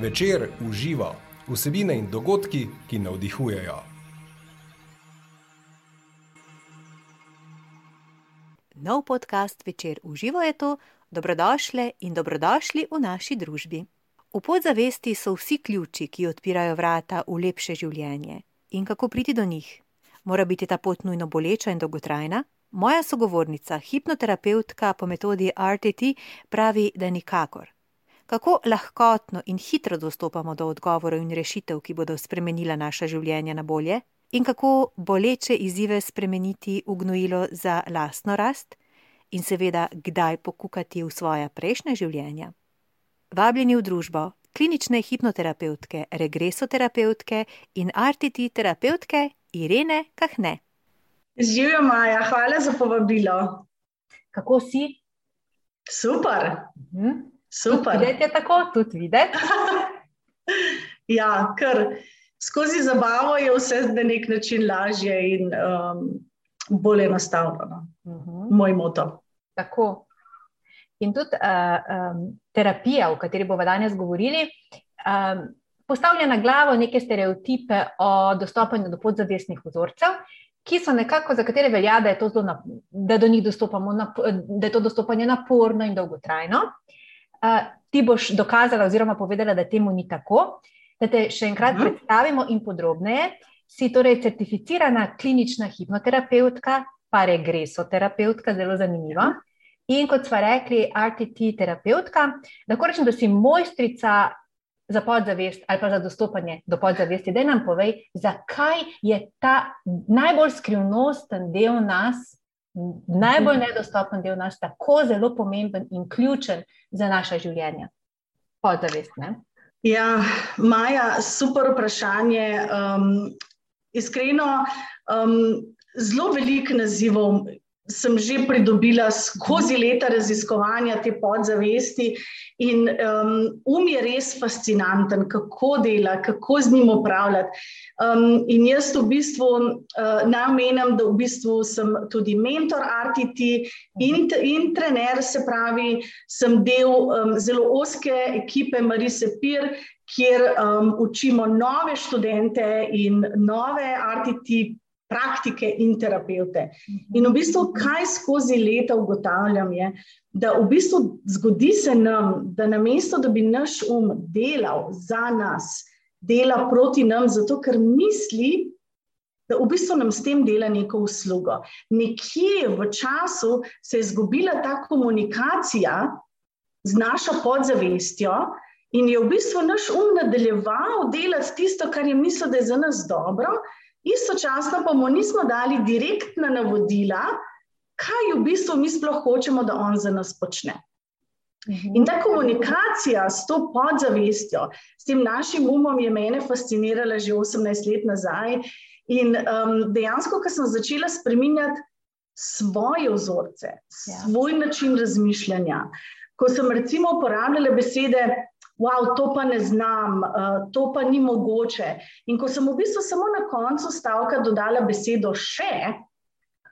Večer uživa vsebine in dogodki, ki navdihujejo. Nov podcast Večer uživa je to, dobrodošle in dobrodošli v naši družbi. V podzavesti so vsi ključi, ki odpirajo vrata v lepše življenje. In kako priti do njih? Mora biti ta pot nujno boleča in dolgotrajna? Moja sogovornica, hipnoterapeutka po metodi RTT, pravi, da nikakor kako lahkotno in hitro dostopamo do odgovorov in rešitev, ki bodo spremenila naša življenja na bolje, in kako boleče izzive spremeniti v gnojilo za lastno rast, in seveda, kdaj pokukati v svoja prejšnja življenja. Vabljeni v družbo klinične hipnoterapeutke, regresoterapeutke in RTT terapeutke Irene Kahne. Živijo, Maja, hvala za povabilo. Kako si? Super. Mhm. Super. Videti je tako, tudi videti. ja, ker skozi zabavo je vse na nek način lažje in um, bolj enostavno. Uh no. -huh. Mhm. Moj moto. Tako. In tudi uh, um, terapija, o kateri bomo danes govorili, um, postavlja na glavo neke stereotipe o dostopanju do podzavestnih vzorcev, ki so nekako, za katere velja, da je, zelo, da do njih dostopamo, da je to dostopanje naporno in dolgotrajno. Uh, ti boš dokazala, oziroma povedala, da temu ni tako. Da te še enkrat uh mhm. -huh. predstavimo in podrobneje. Si torej certificirana klinična hipnoterapeutka, pa regresoterapeutka, zelo zanimiva. Uh mhm. -huh. In kot smo rekli, RTT terapeutka, lahko rečem, da si mojstrica za podzavest ali pa za dostopanje do podzavesti. Da nam povej, zakaj je ta najbolj skrivnosten del nas, najbolj nedostopen del nas, tako zelo pomemben in ključen za naše življenje. Podzavest. Ne? Ja, Maja, super vprašanje. Um, iskreno, um, zelo veliko nazivov sem že pridobila skozi leta raziskovanja te podzavesti. In um, um je res fascinanten, kako dela, kako z njim upravljati. Um, in jaz v bistvu uh, naj omenim, da v bistvu sem tudi mentor RTT in, in trener, se pravi, sem del um, zelo oske ekipe Marise Pir. Kjer um, učimo nove študente in nove RTT praktike in terapeute. In v bistvu, kaj skozi leta ugotavljam, je, da v bistvu zgodi se nam, da namesto, da bi naš um delal za nas, dela proti nam, zato ker misli, da v bistvu nam s tem dela neko uslugo. Nekje v času se je izgubila ta komunikacija z našo podzavestjo. In je v bistvu naš um nadaljeval delati tisto, kar je mislil, da je za nas dobro, istočasno pa mu nismo dali direktna navodila, kaj v bistvu mi sploh hočemo, da on za nas počne. In ta komunikacija s to podzavestjo, s tem našim umom, je mene fascinirala že 18 let nazaj. In um, dejansko, ko sem začela spremenjati svoje vzorce, ja. svoj način razmišljanja, ko sem recimo uporabljala besede, wow, to pa ne znam, uh, to pa ni mogoče. In ko sem v bistvu samo na koncu stavka dodala besedo še,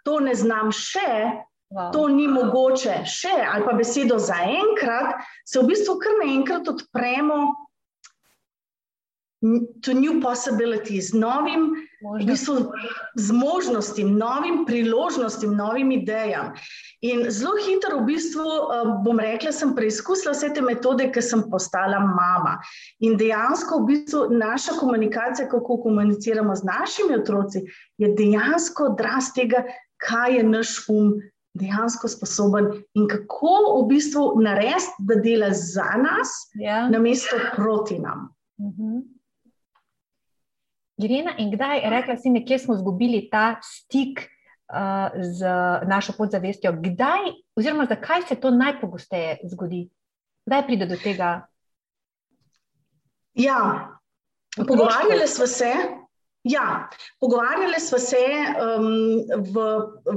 to ne znam še, wow. to ni mogoče še, ali pa besedo zaenkrat, se v bistvu kar naenkrat odpremo to new possibilities, novim v bistvu, z možnostim, novim priložnostim, novim idejam. In zelo hitro, v bistvu, eh, bom rekla, sem preizkusila vse te metode, ker sem postala mama. In dejansko, v bistvu, naša komunikacija, kako komuniciramo z našimi otroci, je dejansko odraz tega, kaj je naš um. Dejansko sposoben in kako v bistvu narediti, da dela za nas, ja. namesto proti nam. Uh mhm. -huh. Irena, in kdaj, rekla si, nekje smo izgubili ta stik uh, z našo podzavestjo. Kdaj, oziroma zakaj se to najpogosteje zgodi? Kdaj pride do tega? Ja, pogovarjali smo se. Ja, pogovarjali smo se um, v,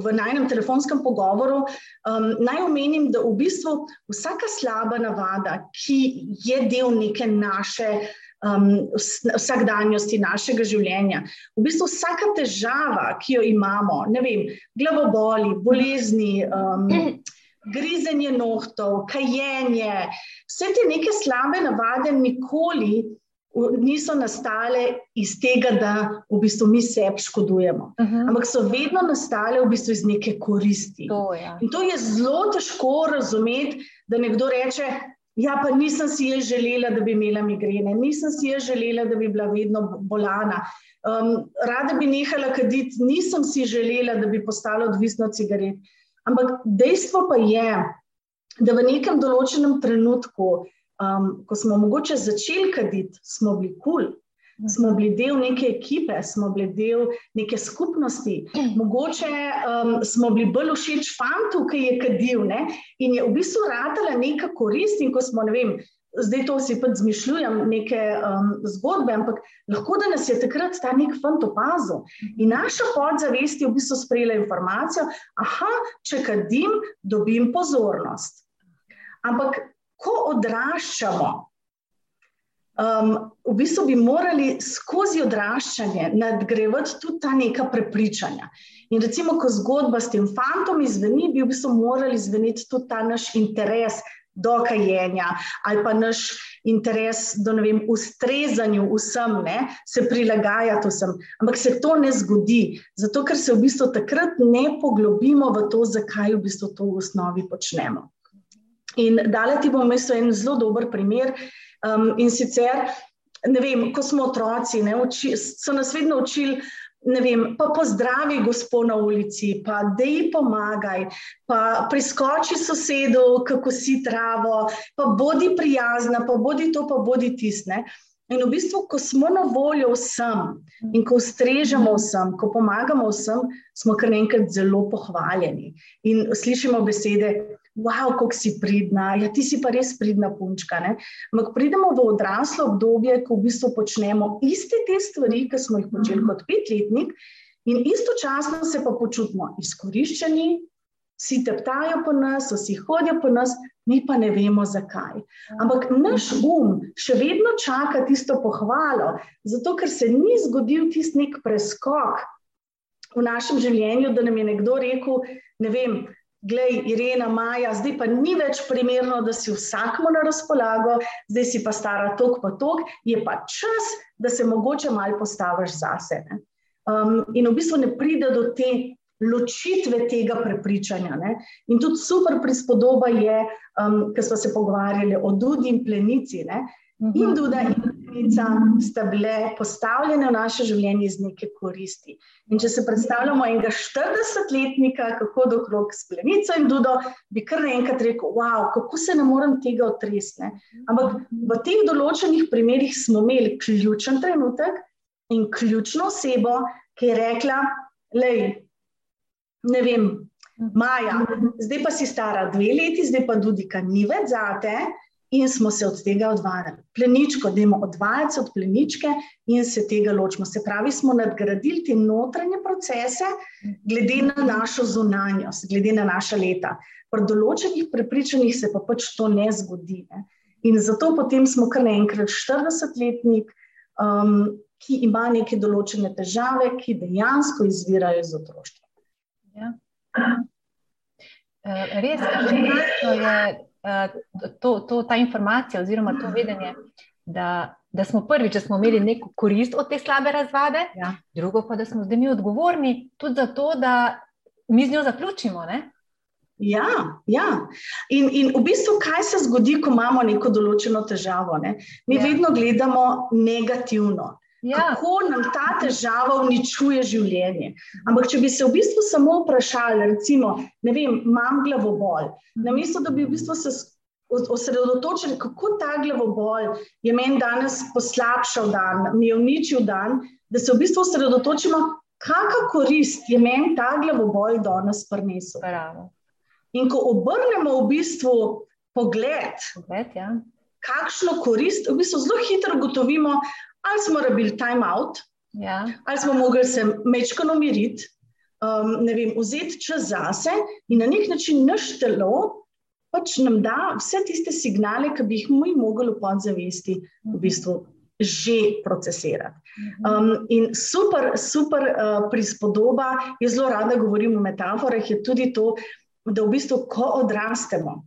v najnem telefonskem pogovoru. Um, naj omenim, da v bistvu vsaka slaba navada, ki je del neke naše um, vsakdanjosti našega življenja. V bistvu vsaka težava, ki jo imamo, ne vem, glavoboli, bolezni, um, grizenje nohtov, kajenje, vse te neke slabe navade nikoli niso nastale iz tega, da v bistvu mi sebi škodujemo. Uh -huh. Ampak so vedno nastale v bistvu iz neke koristi. To, ja. In to je zelo težko razumeti, da nekdo reče. Ja, pa nisem si jaz želela, da bi imela migrene, nisem si jaz želela, da bi bila vedno bolana. Um, rada bi nehala kaditi, nisem si želela, da bi postala odvisna od cigaret. Ampak dejstvo pa je, da v nekem določenem trenutku, um, ko smo mogoče začeli kaditi, smo bili kul, cool, smo bili del neke ekipe, smo bili del neke skupnosti. Mogoče um, smo bili bolj všeč fantu, ki je kadil ne? in je v bistvu radila neka korist. In ko smo, ne vem. Zdaj to si pa zmišljujem, neke um, zgodbe, ampak lahko da nas je takrat ta nek fant opazil. In naša podzavest je v bistvu sprejela informacijo, da če kadim, dobim pozornost. Ampak ko odraščamo, um, v bistvu bi morali skozi odraščanje nadgrevati tudi ta neka prepričanja. In recimo, ko zgodba s tem fantom izveni, bi v bistvu morali zveneti tudi ta naš interes do kajenja ali pa naš interes do vem, ustrezanju vsem, ne, se prilagajati vsem. Ampak se to ne zgodi, zato ker se v bistvu takrat ne poglobimo v to, zakaj v bistvu to v osnovi počnemo. In dala ti bom mesto en zelo dober primer. Um, in sicer, ne vem, ko smo otroci, ne, uči, so nas vedno učili. Vem, pa pozdravi gospod na ulici, pa da ji pomagaj, pa priskoči sosedu, kako si travo, pa bodi prijazna, pa bodi to, pa bodi tisne. In v bistvu, ko smo na voljo vsem in ko ustrežemo vsem, ko pomagamo vsem, smo kar enkrat zelo pohvaljeni. In slišimo besede, wow, kako si pridna, ja, ti si pa res pridna punčka. Ampak pridemo v odraslo obdobje, ko v bistvu počnemo iste te stvari, ki smo jih počeli kot petletnik, in istočasno se pa počutimo izkoriščeni, vsi teptajo po nas, vsi hodijo po nas, mi pa ne vemo zakaj. Ampak naš um še vedno čaka tisto pohvalo, zato ker se ni zgodil tisti nek preskok. V našem življenju, da nam je nekdo rekel, ne vem, Glej, Irena, Maja, zdaj pa ni več primerno, da si vsakmo na razpolago, zdaj si pa stara tok pa tok, je pa čas, da se mogoče malo postaviš zase. Um, in v bistvu ne pride do te ločitve tega prepričanja. Ne? In tudi super prispodoba je, um, ker smo se pogovarjali o Dudi in plenici. Ne? In Duda in plenica sta bile postavljene v naše življenje iz neke koristi. In če se predstavljamo enega 40-letnika, kako dokrog s plenico in Dudo, bi kar naenkrat rekel: Wow, kako se ne morem tega otresne. Ampak v teh določenih primerih smo imeli ključen trenutek in ključno osebo, ki je rekla: Lej, ne vem. Maja, zdaj pa si stara dve leti, zdaj pa tudi, kaj ni več zate, in smo se od tega odvajali. Pleničko, da imamo odvajati od pleničke in se tega ločimo. Se pravi, smo nadgradili te notranje procese, glede na našo zunanjost, glede na naša leta. Pri določenih prepričanjih se pa pač to ne zgodi. Ne? In zato potem smo kar naenkrat 40-letnik, um, ki ima neke določene težave, ki dejansko izvirajo iz otroštva. Ja. Eh, res, da je to, to, ta informacija oziroma to vedenje, da, da smo prvič, da smo imeli neko korist od te slabe razvade, ja. drugo pa, da smo zdaj mi odgovorni tudi za to, da mi z njo zaključimo. Ne? Ja, ja. In, in v bistvu, kaj se zgodi, ko imamo neko določeno težavo? Ne? Mi ja. vedno gledamo negativno. Ja. Kako nam ta težava uničuje življenje? Ampak, če bi se v bistvu samo vprašali, recimo, vem, imam glavobol, na mesto, da bi v bistvu se osredotočili, kako ta glavobol je meni danes poslabšal dan, mi je uničil dan, da se v bistvu osredotočimo, kakšna korist je meni ta glavobol danes prinesel. In ko obrnemo v bistvu pogled, pogled ja. kakšno korist, v bistvu zelo hitro ugotovimo, ali smo rabili time out, ja. ali smo mogli se mečkano umiriti, um, vzeti čas zase in na nek način naš telo pač nam da vse tiste signale, ki bi jih mi mogli v podzavesti v bistvu že procesirati. Um, in super, super uh, prispodoba, jaz zelo rada govorim o metaforah, je tudi to. da v bistvu, ko odrastemo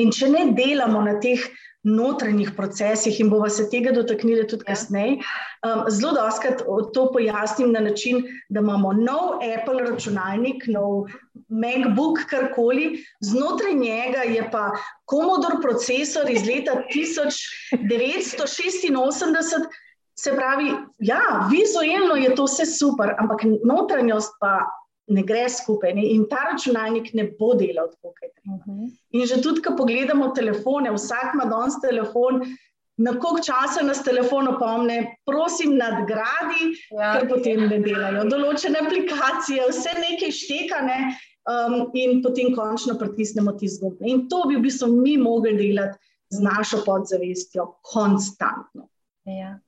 in če ne delamo na teh notranjih procesih in bomo se tega dotaknili tudi ja. kasneje. Um, zelo doskrat to pojasnim na način, da imamo nov Apple računalnik, nov MacBook, karkoli, znotraj njega je pa Commodore procesor iz leta 1986. Se pravi, ja, vizualno je to vse super, ampak notranjost pa ne gre skupaj ne? in ta računalnik ne bo delal tako, kot je treba. Uh -huh. In že tudi, ko pogledamo telefone, vsak ima danes telefon. Na koliko časa nas telefon opomne, prosim, nadgradi, ja. ker potem ne delajo. Določene aplikacije, vse nekaj štekane, um, in potem končno pritisnemo ti zgodbe. In to bi v bistvu mi mogli delati z našo podzavestjo, konstantno. Ja.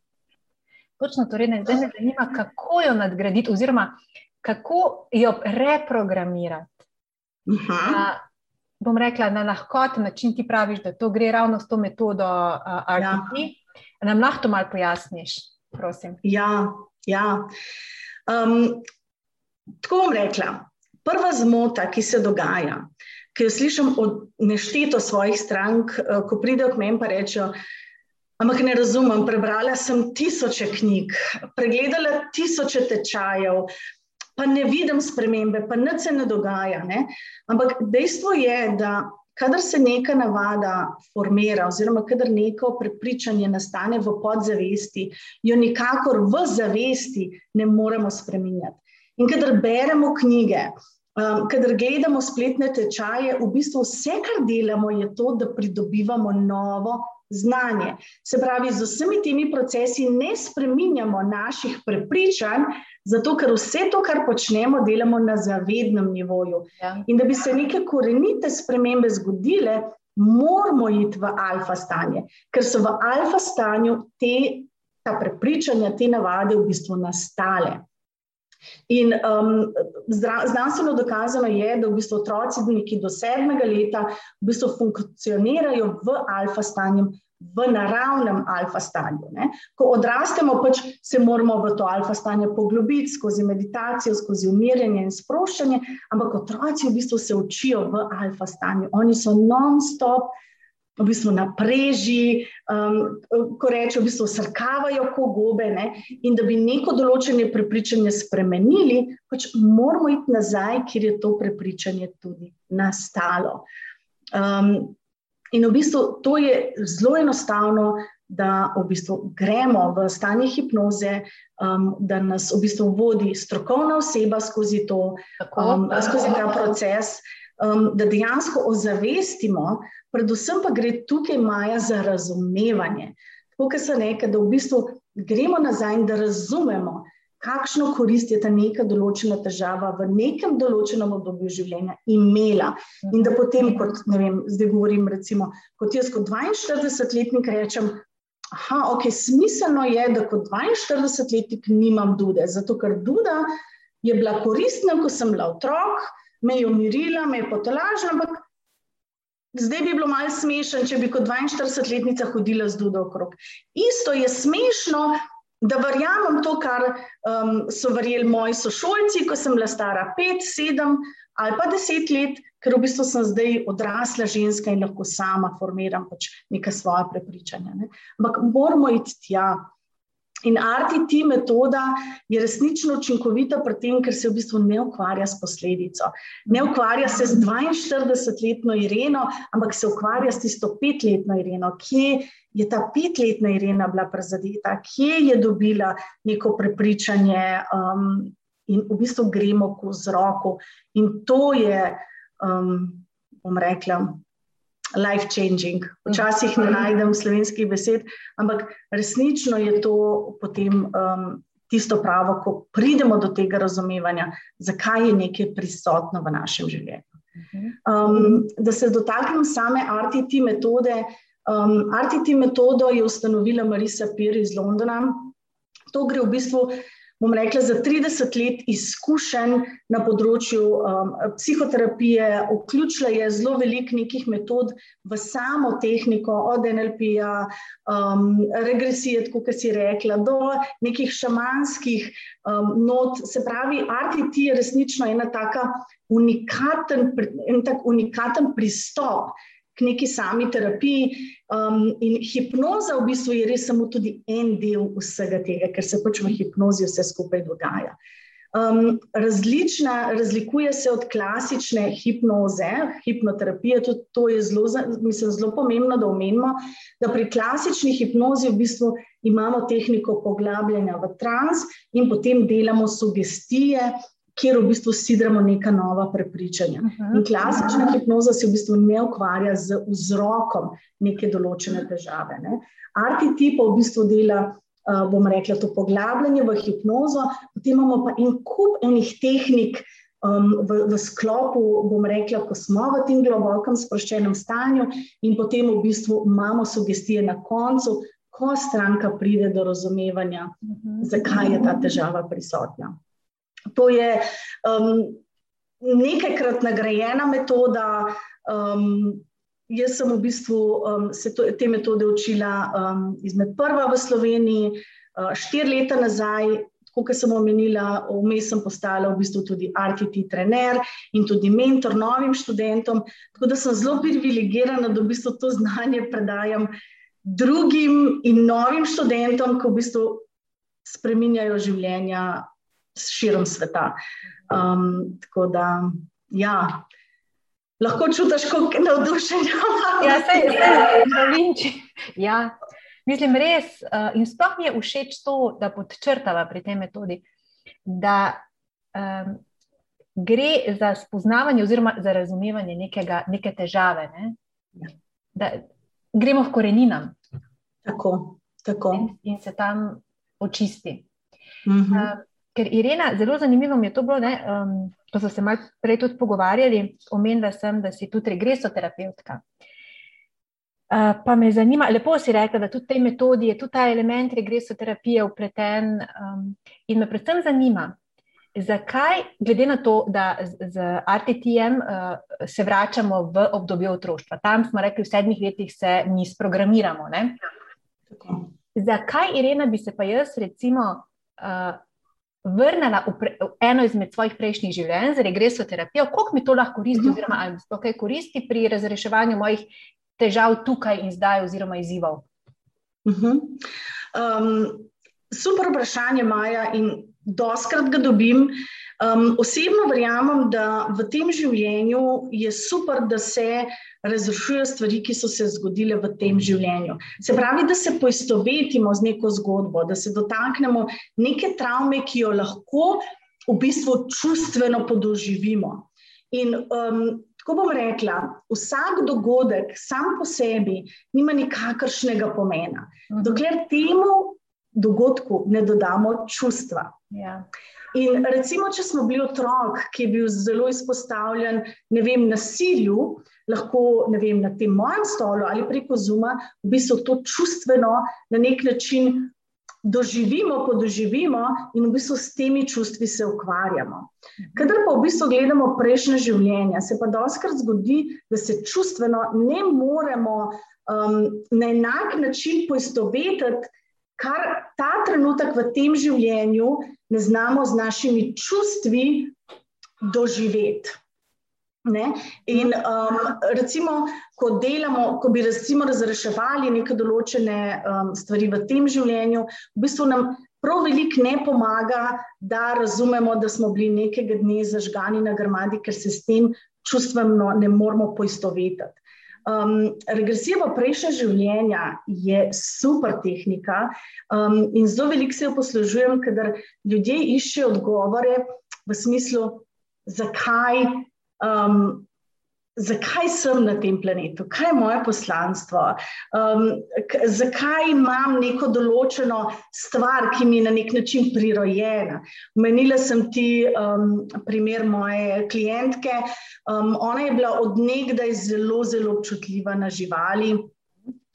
Točno, torej, zdaj me zanima, kako jo nadgraditi, oziroma kako jo reprogramirati. Uh -huh. uh, bom rekla na lahkoten način, ti praviš, da to gre ravno s to metodo uh, RTP. Ja. Nam lahko malo pojasniš, prosim. Ja, ja. Um, tako bom rekla. Prva zmota, ki se dogaja, ki jo slišim od nešteto svojih strank, uh, ko pridejo k meni in rečejo. Ampak ne razumem, prebrala sem tisoče knjig, pregledala tisoče tečajev, pa ne vidim spremembe, pa nič se ne dogaja. Ne? Ampak dejstvo je, da kadar se neka navada formira, oziroma kadar neko prepričanje nastane v podzavesti, jo nikakor v zavesti ne moremo spremenjati. In kadar beremo knjige. Um, kadar gledamo spletne tečaje, v bistvu vse, kar delamo, je to, da pridobivamo novo znanje. Se pravi, z vsemi temi procesi ne spreminjamo naših prepričanj, Zato, ker vse to, kar počnemo, delamo na zavednem nivoju. Ja. In da bi se neke korenite spremembe zgodile, moramo iti v alfa stanje, ker so v alfa stanju te, ta prepričanja, te navade v bistvu nastale. In um, znanstveno dokazano je, da v bistvu otroci, ki do sedmega leta v bistvu funkcionirajo v alfa stanju, v naravnem alfa stanju. Ne? Ko odrastemo, pač se moramo v to alfa stanje poglobiti skozi meditacijo, skozi umirjanje in sproščanje, ampak otroci v bistvu se učijo v alfa stanju. Oni so non-stop. V bistvu na preži, um, ko rečejo, v bistvu srkavajo, ko gobe. Ne? In da bi neko določene prepričanje spremenili, pač moramo iti nazaj, kjer je to prepričanje tudi nastalo. Um, In v bistvu to je zelo enostavno, da v bistvu gremo v stanje hipnoze, um, da nas v bistvu vodi strokovna oseba skozi, to, um, skozi ta proces, um, da dejansko ozavestimo, predvsem pa gre tukaj Maja za razumevanje. Tako, ker se nekaj, da v bistvu gremo nazaj in da razumemo kakšno korist je ta neka določena težava v nekem določenem obdobju življenja imela. In da potem, kot ne vem, zdaj govorim, recimo, kot jaz, kot 42-letnik, rečem. Aha, ok, smiselno je, da kot 42-letnik nimam dude, zato ker duda je bila koristna, ko sem bila otrok, me je umirila, me je potolažila, ampak zdaj bi bilo malce smešno, če bi kot 42-letnica hodila z dudo okrog. Isto je smešno, da verjamem to, kar um, so verjeli moji sošolci, ko sem bila stara pet, sedem ali pa deset let, ker v bistvu sem zdaj odrasla ženska in lahko sama formiram pač neka svoja prepričanja. Ne? Ampak moramo iti tja. In RTT metoda je resnično učinkovita pri tem, ker se v bistvu ne ukvarja s posledico. Ne ukvarja se z 42-letno Ireno, ampak se ukvarja s tisto petletno Ireno, kje je ta petletna Irena bila prizadeta, kje je dobila neko prepričanje um, in v bistvu gremo k vzroku. In to je, um, bom rekla, life changing. Včasih ne najdem slovenskih besed, ampak resnično je to potem. Um, Tisto pravo, ko pridemo do tega razumevanja, zakaj je nekaj prisotno v našem življenju. Um, da se dotaknem same RTT metode, Um, RTT metodo je ustanovila Marisa Pir iz Londona. To gre v bistvu bom rekla, za 30 let izkušenj na področju um, psihoterapije, vključila je zelo veliko nekih metod v samo tehniko, od NLP-ja, um, regresije, kot si rekla, do nekih šamanskih um, not. Se pravi, RTT je resnično ena taka unikaten, en tak unikaten pristop k neki sami terapiji. Um, in hipnoza v bistvu je res samo tudi en del vsega tega, ker se pač v hipnozi vse skupaj dogaja. Um, različna, razlikuje se od klasične hipnoze, hipnoterapije. Tudi to je zelo, mislim, zelo pomembno, da omenimo, da pri klasični hipnozi v bistvu imamo tehniko poglabljanja v trans in potem delamo sugestije, kjer v bistvu sidramo neka nova prepričanja. In klasična hipnoza se v bistvu ne ukvarja z vzrokom neke določene težave. Ne. RTT pa v bistvu dela, uh, bomo rekli, to poglabljanje v hipnozo, potem imamo pa en kup enih tehnik. Um, v, v sklopu, bom rekla, ko smo v tem globokem, sproščenem stanju, in potem v bistvu imamo sugestije na koncu, ko stranka pride do razumevanja, zakaj je ta težava prisotna. To je um, nekajkrat nagrajena metoda. Um, jaz sem v bistvu um, se to, te metode učila um, izmed prva v Sloveniji, uh, štiri leta nazaj. Kot sem omenila, vmes sem postala v bistvu tudi RTT trener in tudi mentor novim študentom. Tako da sem zelo privilegirana, da v bistvu to znanje predajam drugim in novim študentom, ki v bistvu spreminjajo življenja širom sveta. Um, tako da, ja, lahko čutiš, kako je navdušenje. Ja, se je, ja. Mislim, res. Uh, in sploh mi je všeč to, da podčrtava pri tej metodi, da um, gre za spoznavanje oziroma za razumevanje nekega, neke težave. Ne? Ja. Da gremo v koreninam. Tako, tako. In, in se tam očisti. Uh -huh. uh, Ker Irena, zelo zanimivo mi je to bilo, ne, um, ko smo se malo prej tudi pogovarjali, omenila sem, da si tudi regresoterapeutka. Uh, pa me zanima, lepo si rekla, da tudi v tej metodi je tudi ta element regresoterapije upleten. Um, in me predvsem zanima, zakaj, glede na to, da z, z RTT-jem uh, se vračamo v obdobje otroštva, tam smo rekli, v sedmih letih se mi sprogramiramo. Zakaj, Irena, bi se pa jaz, recimo, uh, vrnila v, pre, v eno izmed svojih prejšnjih življenj, z regresoterapijo, koliko mi to lahko koristi, mhm. oziroma ali to kaj koristi pri razreševanju mojih težav tukaj in zdaj, oziroma izzivov. Mhm. Um, super vprašanje, Maja, in doskrat ga dobim. Um, osebno verjamem, da v tem življenju je super, da se razrešujejo stvari, ki so se zgodile v tem življenju. Se pravi, da se poistovetimo z neko zgodbo, da se dotaknemo neke travme, ki jo lahko v bistvu čustveno podoživimo. In um, tako bom rekla, vsak dogodek sam po sebi nima nikakršnega pomena, mhm. dokler temu dogodku ne dodamo čustva. Ja. In recimo, če smo bili otrok, ki je bil zelo izpostavljen vem, nasilju, lahko vem, na tem mojem stolu ali preko zuma, v bistvu to čustveno na nek način doživimo, podoživimo in v bistvu s temi čustvi se ukvarjamo. Kadar pa v bistvu gledamo prejšnje življenje, se pa doskrat zgodi, da se čustveno ne moremo um, na enak način poistovetiti kar ta trenutek v tem življenju ne znamo z našimi čustvi doživeti. Ne? In um, recimo, ko delamo, ko bi recimo razreševali neke določene um, stvari v tem življenju, v bistvu nam prav veliko ne pomaga, da razumemo, da smo bili nekega dne zažgani na grmadi, ker se s tem čustveno ne moramo poistovetiti. Um, regresija v prejšnje življenja je super tehnika um, in zelo veliko se jo poslužujem, ker ljudje iščejo odgovore v smislu, zakaj um, zakaj sem na tem planetu, kaj je moje poslanstvo, um, zakaj imam neko določeno stvar, ki mi je na nek način prirojena. Menila sem ti um, primer moje klientke. Um, ona je bila odnegdaj zelo, zelo občutljiva na živali.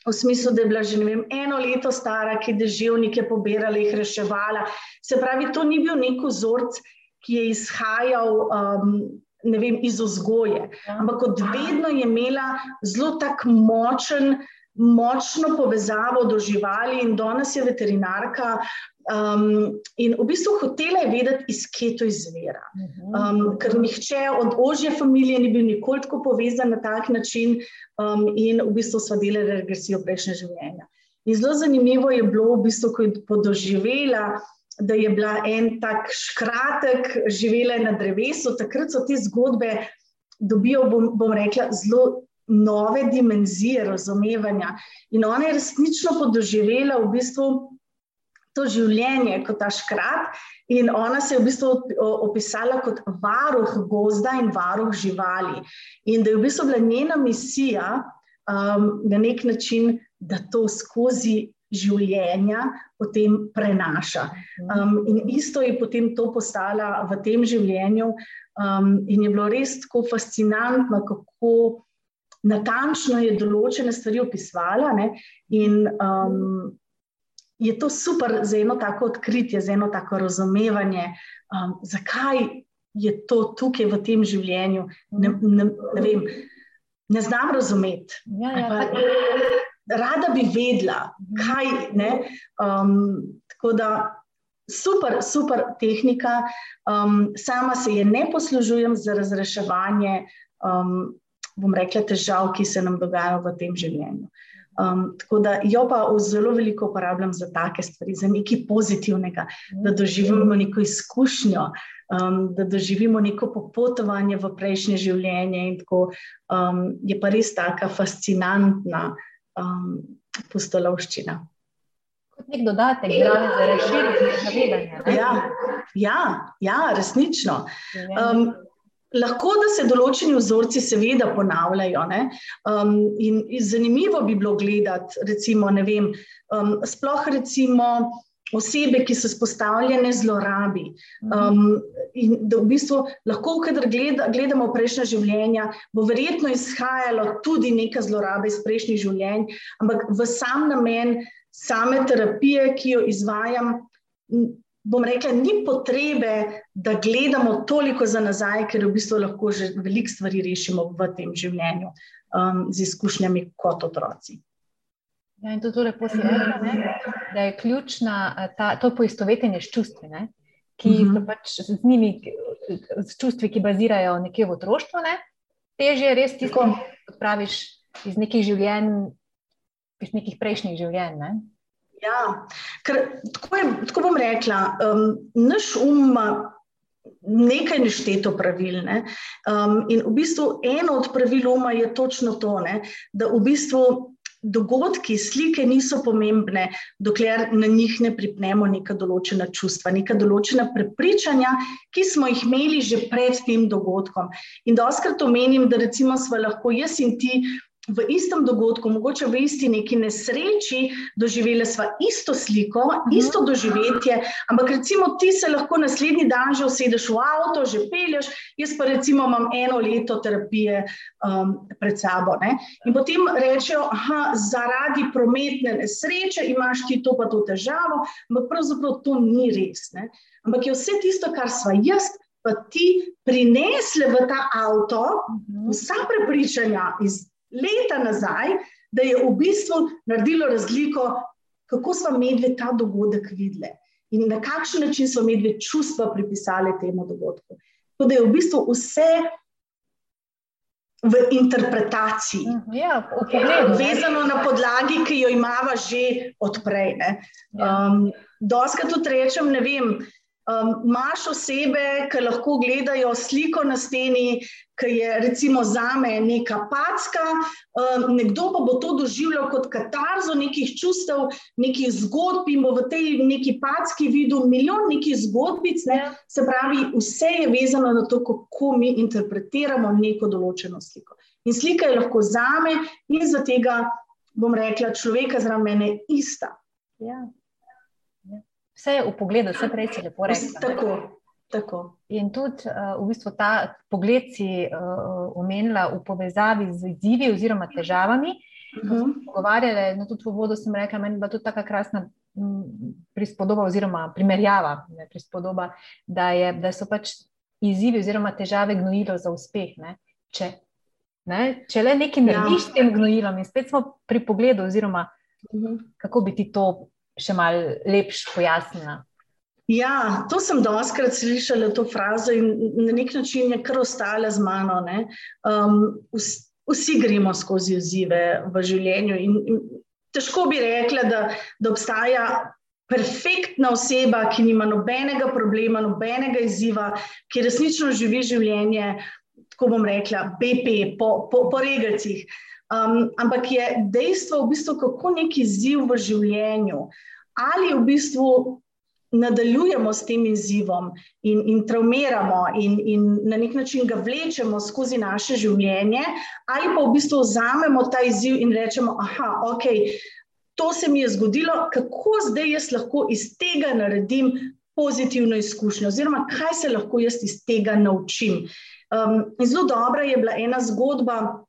v smislu, da je bila že vem, eno leto stara, ki je deževnike pobirala, jih reševala. Se pravi, to ni bil nek vzorc, ki je izhajal um, vem, iz vzgoje, ja. ampak od vedno je imela zelo tak močen. Močno povezavo do živali, in danes je veterinarka, um, in v bistvu hotela je vedeti, iz kje to izvira. Mhm. Um, ker nihče od ožje družine ni bil nikoli tako povezan na tak način, um, in v bistvu smo delali regresijo prejšnje življenja. In zelo zanimivo je bilo, v bistvu, ko je podoživela da je bila en tak škratek, živela na drevesu. Takrat so te zgodbe dobijo, bom, bom rekla, zelo nove dimenzije razumevanja. In ona je resnično podoživela v bistvu to življenje kot ta škrat. In ona se je v bistvu opisala kot varuh gozda in varuh živali. In da je v bistvu bila njena misija um, na nek način, da to skozi življenja potem prenaša. Um, in isto je potem to postala v tem življenju, um, in je bilo res tako fascinantno, kako natančno je določene stvari opisovala. In um, je to super za eno tako odkritje, za eno tako razumevanje, um, zakaj je to tukaj v tem življenju. Ne, ne, ne, vem, ne znam razumeti. Ja, ja, rada bi vedela, mhm. kaj je. Um, tako da super, super tehnika. Um, sama se je ne poslužujem za razreševanje, um, bom rekla, težav, ki se nam dogajajo v tem življenju. Um, tako da jo pa zelo veliko uporabljam za take stvari, za nekaj pozitivnega, da doživimo neko izkušnjo, um, da doživimo neko popotovanje v prejšnje življenje. Tako, um, je pa res tako fascinantna um, pustolovščina. Kot nek dodatek, zdravi za razširitev zavedanja. Ja, ja, ja, resnično. Um, lahko da se določeni vzorci, seveda, ponavljajo. Um, in, in zanimivo bi bilo gledati, recimo, ne vem, um, sploh recimo osebe, ki so spostavljene zlorabi. Um, in da v bistvu lahko, kadar gleda, gledamo prejšnja življenja, bo verjetno izhajalo tudi neka zloraba iz prejšnjih življenj, ampak v sam namen same terapije, ki jo izvajam. Bom rekla, ni potrebe, da gledamo toliko za nazaj, ker v bistvu lahko že veliko stvari rešimo v tem življenju um, z izkušnjami kot otroci. Ja, in to je lepo slišati, da je ključna eh, ta, to poistovetenje s čustvi, ne? ki uh mhm. -huh. pač z njimi, z čustvi, ki bazirajo nekje v otroštvu. Ne? Težje je res tisto, kar praviš iz nekih življenj, iz nekih prejšnjih življenj. Ne? Ja, ker tako, je, tako bom rekla, um, naš um ima nekaj nešteto pravil. Ne? Um, in v bistvu eno od pravil uma je točno to, ne? da v bistvu dogodki, slike niso pomembne, dokler na njih ne pripnemo neka določena čustva, neka določena prepričanja, ki smo jih imeli že pred tem dogodkom. In doskrat omenim, da recimo smo lahko jaz in ti v istem dogodku, mogoče v isti neki nesreči, doživeli smo isto sliko, -huh. isto doživetje, ampak recimo ti se lahko naslednji dan že usedeš v avto, že pelješ, jaz pa recimo imam eno leto terapije um, pred sabo. Ne? In potem rečejo, da zaradi prometne nesreče imaš ti to pa to težavo, ampak pravzaprav to ni res. Ne? Ampak je vse tisto, kar sva jaz. Pa ti prinesli v ta avto mhm. vsa prepričanja iz leta nazaj, da je v bistvu naredilo razliko, kako smo medved ta dogodek videli in na kakšen način so medved čustva pripisali temu dogodku. Tako da je v bistvu vse v interpretaciji, mhm, ja, v pogledu, vezano na podlagi, ki jo imamo že odprej. Ja. Um, Doskrat tudi rečem, ne vem. Um, Maš osebe, ki lahko gledajo sliko na steni, ki je recimo za me neka packa, um, nekdo pa bo to doživljal kot katarzo nekih čustev, nekih zgodb in bo v tej neki packi videl milijon nekih zgodbic. Ne? Se pravi, vse je vezano na to, kako mi interpretiramo neko določeno sliko. In slika je lahko za me in za tega, bom rekla, človeka zraven mene ista. Ja. Vse je v pogledu, vse prej si lepo rekel. Tako, tako. In tudi uh, v bistvu ta pogled si uh, omenila v povezavi z izzivi oziroma težavami. pogovarjali, no, tudi v vodu sem rekla, meni je tudi tako krasna prispodoba oziroma primerjava, ne, prispodoba, da, je, da so pač izzivi oziroma težave gnojilo za uspeh. Ne. Če, ne, če le nekaj narediš ja. s tem gnojilom in spet smo pri pogledu oziroma mhm. kako bi ti to še mal lepš pojasnila. Ja, to sem doskrat slišala, to frazo, in na nek način je kar ostala z mano. Um, vsi, vsi gremo skozi izzive v življenju, in, in težko bi rekla, da, da obstaja perfektna oseba, ki nima nobenega problema, nobenega izziva, ki resnično živi življenje, tako bom rekla, BP, po, po, po regalcih. Um, ampak je dejstvo, v bistvu, kako neki izziv v življenju. Ali v bistvu nadaljujemo s tem izzivom in, in traumiramo, in, in na nek način ga vlečemo skozi naše življenje, ali pa v bistvu vzamemo ta izziv in rečemo, da okay, to se mi je zgodilo, kako zdaj jaz lahko iz tega naredim pozitivno izkušnjo, oziroma kaj se lahko jaz iz tega naučim. Um, zelo dobra je bila ena zgodba.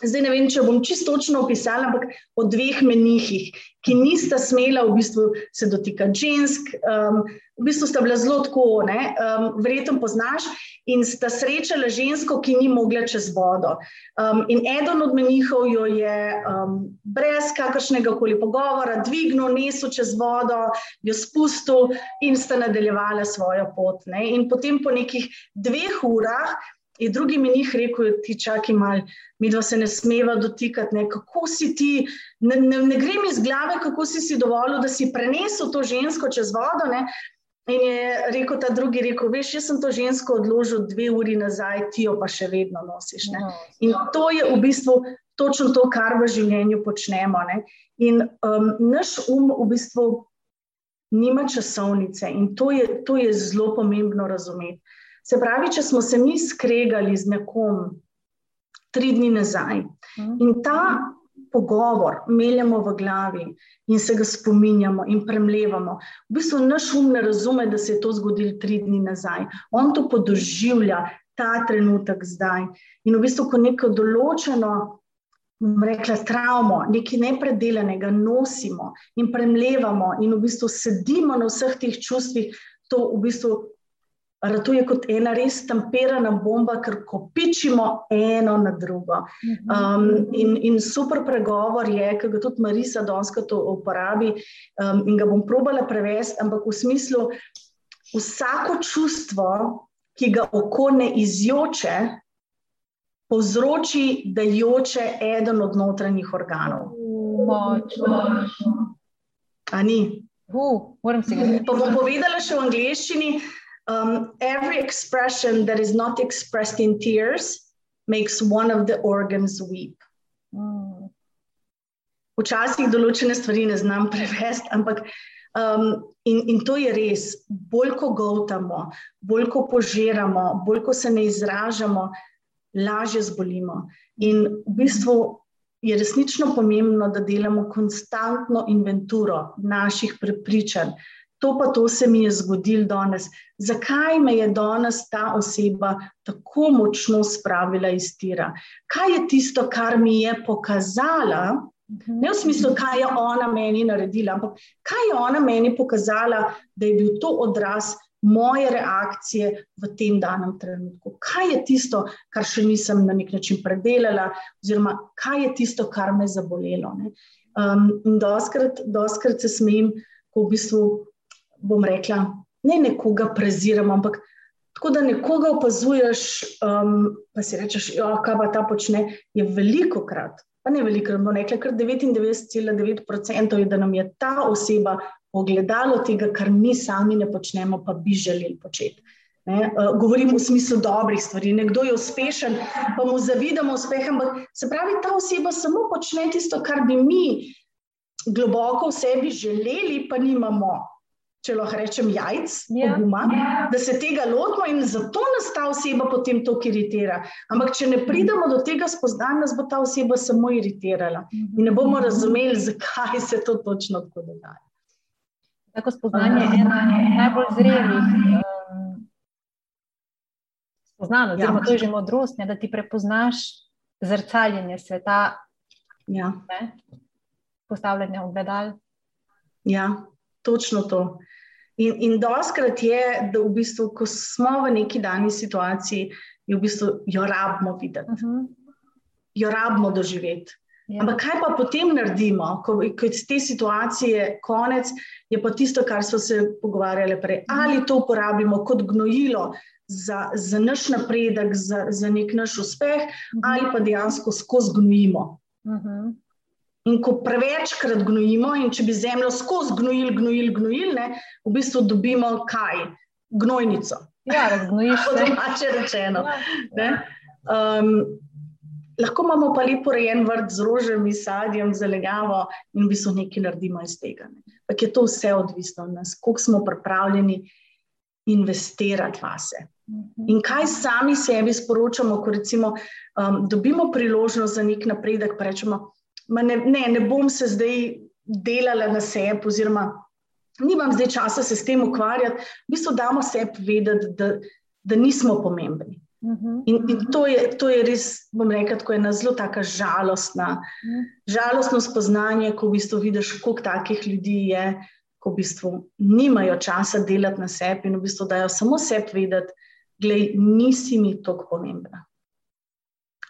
Zdaj ne vem, če bom čisto točno opisala, ampak o dveh menihih, ki nista smela v bistvu se dotikati žensk. Um, v bistvu sta bila zelo tako, um, verjetno poznaš, in sta srečala žensko, ki ni mogla čez vodo. Um, in eden od menihov jo je um, brez kakršnega koli pogovora dvignil, nesel čez vodo, jo spustil in sta nadaljevala svojo pot. Ne? In potem po nekih dveh urah je drugi menih rekel, ti čakaj malo, mi dva se ne smeva dotikati, ne? kako si ti, ne, ne, ne gre mi iz glave, kako si si dovolil, da si prenesel to žensko čez vodo. Ne? In je rekel ta drugi, rekel, veš, jaz sem to žensko odložil dve uri nazaj, ti jo pa še vedno nosiš. Ne? No, in to je v bistvu točno to, kar v življenju počnemo. Ne? In um, naš um v bistvu nima časovnice in to je, to je zelo pomembno razumeti. Se pravi, če smo se mi skregali z nekom tri dni nazaj mhm. in ta pogovor meljemo v glavi in se ga spominjamo in premlevamo, v bistvu naš um ne razume, da se je to zgodilo tri dni nazaj. On to podoživlja ta trenutek zdaj. In v bistvu, ko neko določeno, bom rekla, travmo, nekaj nepredelanega nosimo in premlevamo in v bistvu sedimo na vseh teh čustvih, to v bistvu ratuje kot ena res temperana bomba, ker kopičimo eno na drugo. Mhm. Um, in, in super pregovor je, ki ga tudi Marisa Donska to uporabi um, in ga bom probala prevesti, ampak v smislu, vsako čustvo, ki ga oko ne izjoče, povzroči, da joče eden od notranjih organov. Močno. A ni? Uh, moram se ga. Pa bom povedala še v angleščini um, every expression that is not expressed in tears makes one of the organs weep. Mm. Včasih določene stvari ne znam prevesti, ampak um, in, in to je res. Bolj ko govtamo, bolj ko požiramo, bolj ko se ne izražamo, lažje zbolimo. In v bistvu je resnično pomembno, da delamo konstantno inventuro naših prepričanj, to pa to se mi je zgodilo danes. Zakaj me je danes ta oseba tako močno spravila iz tira? Kaj je tisto, kar mi je pokazala? Ne v smislu, kaj je ona meni naredila, ampak kaj je ona meni pokazala, da je bil to odraz moje reakcije v tem danem trenutku. Kaj je tisto, kar še nisem na nek način predelala, oziroma kaj je tisto, kar me je zabolelo. Um, in doskrat, doskrat se smejim, ko v bistvu bom rekla, ne nekoga preziramo, ampak tako da nekoga opazuješ, um, pa si rečeš, da ja, pa ta počne, je veliko krat. Pa ne veliko, no, nekaj, kar 99,9% je, da nam je ta oseba ogledalo tega, kar mi sami ne počnemo, pa bi želeli početi. Ne, uh, govorim v smislu dobrih stvari. Nekdo je uspešen, pa mu zavidamo uspeh, ampak se pravi, ta oseba samo počne tisto, kar bi mi globoko v sebi želeli, pa nimamo če lahko rečem, jajc, ja. poguma, ja. da se tega lotimo in zato nas ta oseba potem to iritira. Ampak, če ne pridemo do tega spoznanja, nas bo ta oseba samo iritirala in ne bomo razumeli, zakaj se to točno tako dogaja. Tako spoznanje je ena najbolj zrelih. Um, spoznano, oziroma ja. to je že modrost, ne, da ti prepoznaš zrcaljenje sveta Ja. Postavljanje ogledal. Ja, točno to. In, in doskrat je, da v bistvu, ko smo v neki dani situaciji, v bistvu jo rabimo videti, uh mhm. -huh. jo rabimo doživeti. Ja. Ampak kaj pa potem naredimo, ko, ko je te situacije konec, je pa tisto, kar smo se pogovarjali prej. Ali to uporabimo kot gnojilo za, za naš napredek, za, za nek naš uspeh, mhm. ali pa dejansko skozi gnojimo. Uh mhm. -huh. In ko prevečkrat gnojimo, in če bi zemljo skozi gnojil, gnojil, gnojil, ne, v bistvu dobimo kaj? Gnojnico. Ja, razgnojiš se. Domače rečeno. Ja. Um, lahko imamo pa lepo rejen vrt z rožami, sadjem, zelenjavo in v bistvu nekaj naredimo iz tega. Ampak je to vse odvisno od nas, koliko smo pripravljeni investirati vase. Mhm. In kaj sami sebi sporočamo, ko recimo um, dobimo priložnost za nek napredek, pa rečemo, ne, ne, ne bom se zdaj delala na sebi, oziroma nimam zdaj časa se s tem ukvarjati, v bistvu damo sebi vedeti, da, da nismo pomembni. Mhm. In, in to, je, to je res, bom rekel, tako ena zelo tako žalostna, mhm. žalostno spoznanje, ko v bistvu vidiš, koliko takih ljudi je, ko v bistvu nimajo časa delati na sebi in v bistvu dajo samo sebi vedeti, da nisi mi tako pomembna.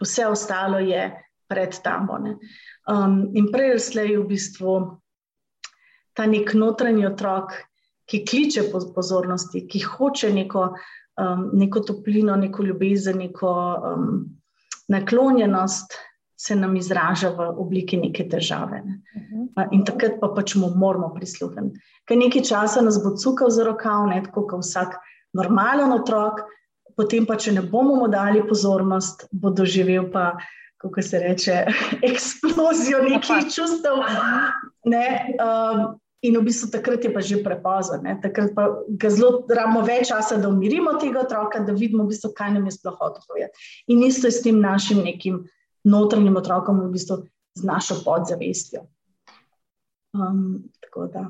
Vse ostalo je pred tamo. Um, in prej slej v bistvu ta nek notranji otrok, ki kliče po pozornosti, ki hoče neko um, neko toplino, neko ljubezen, neko um, naklonjenost, se nam izraža v obliki neke težave. Ne. Uh mhm. -huh. In takrat pa pač mu moramo prisluhniti. Ker nekaj časa nas bo cukal za rokav, ne tako kot vsak normalen otrok, potem pa, če ne bomo mu dali pozornost, bo doživel pa. Kako se reče, eksplozijo nekih čustev. Ne, um, In v bistvu takrat je pa že prepozno, takrat pa ga zelo rabimo več časa, da umirimo tega otroka, da vidimo, v bistvu, kaj nam je sploh odpovedati. In isto je s tem našim nekim notranjim otrokom, v bistvu z našo podzavestjo. Um, tako da.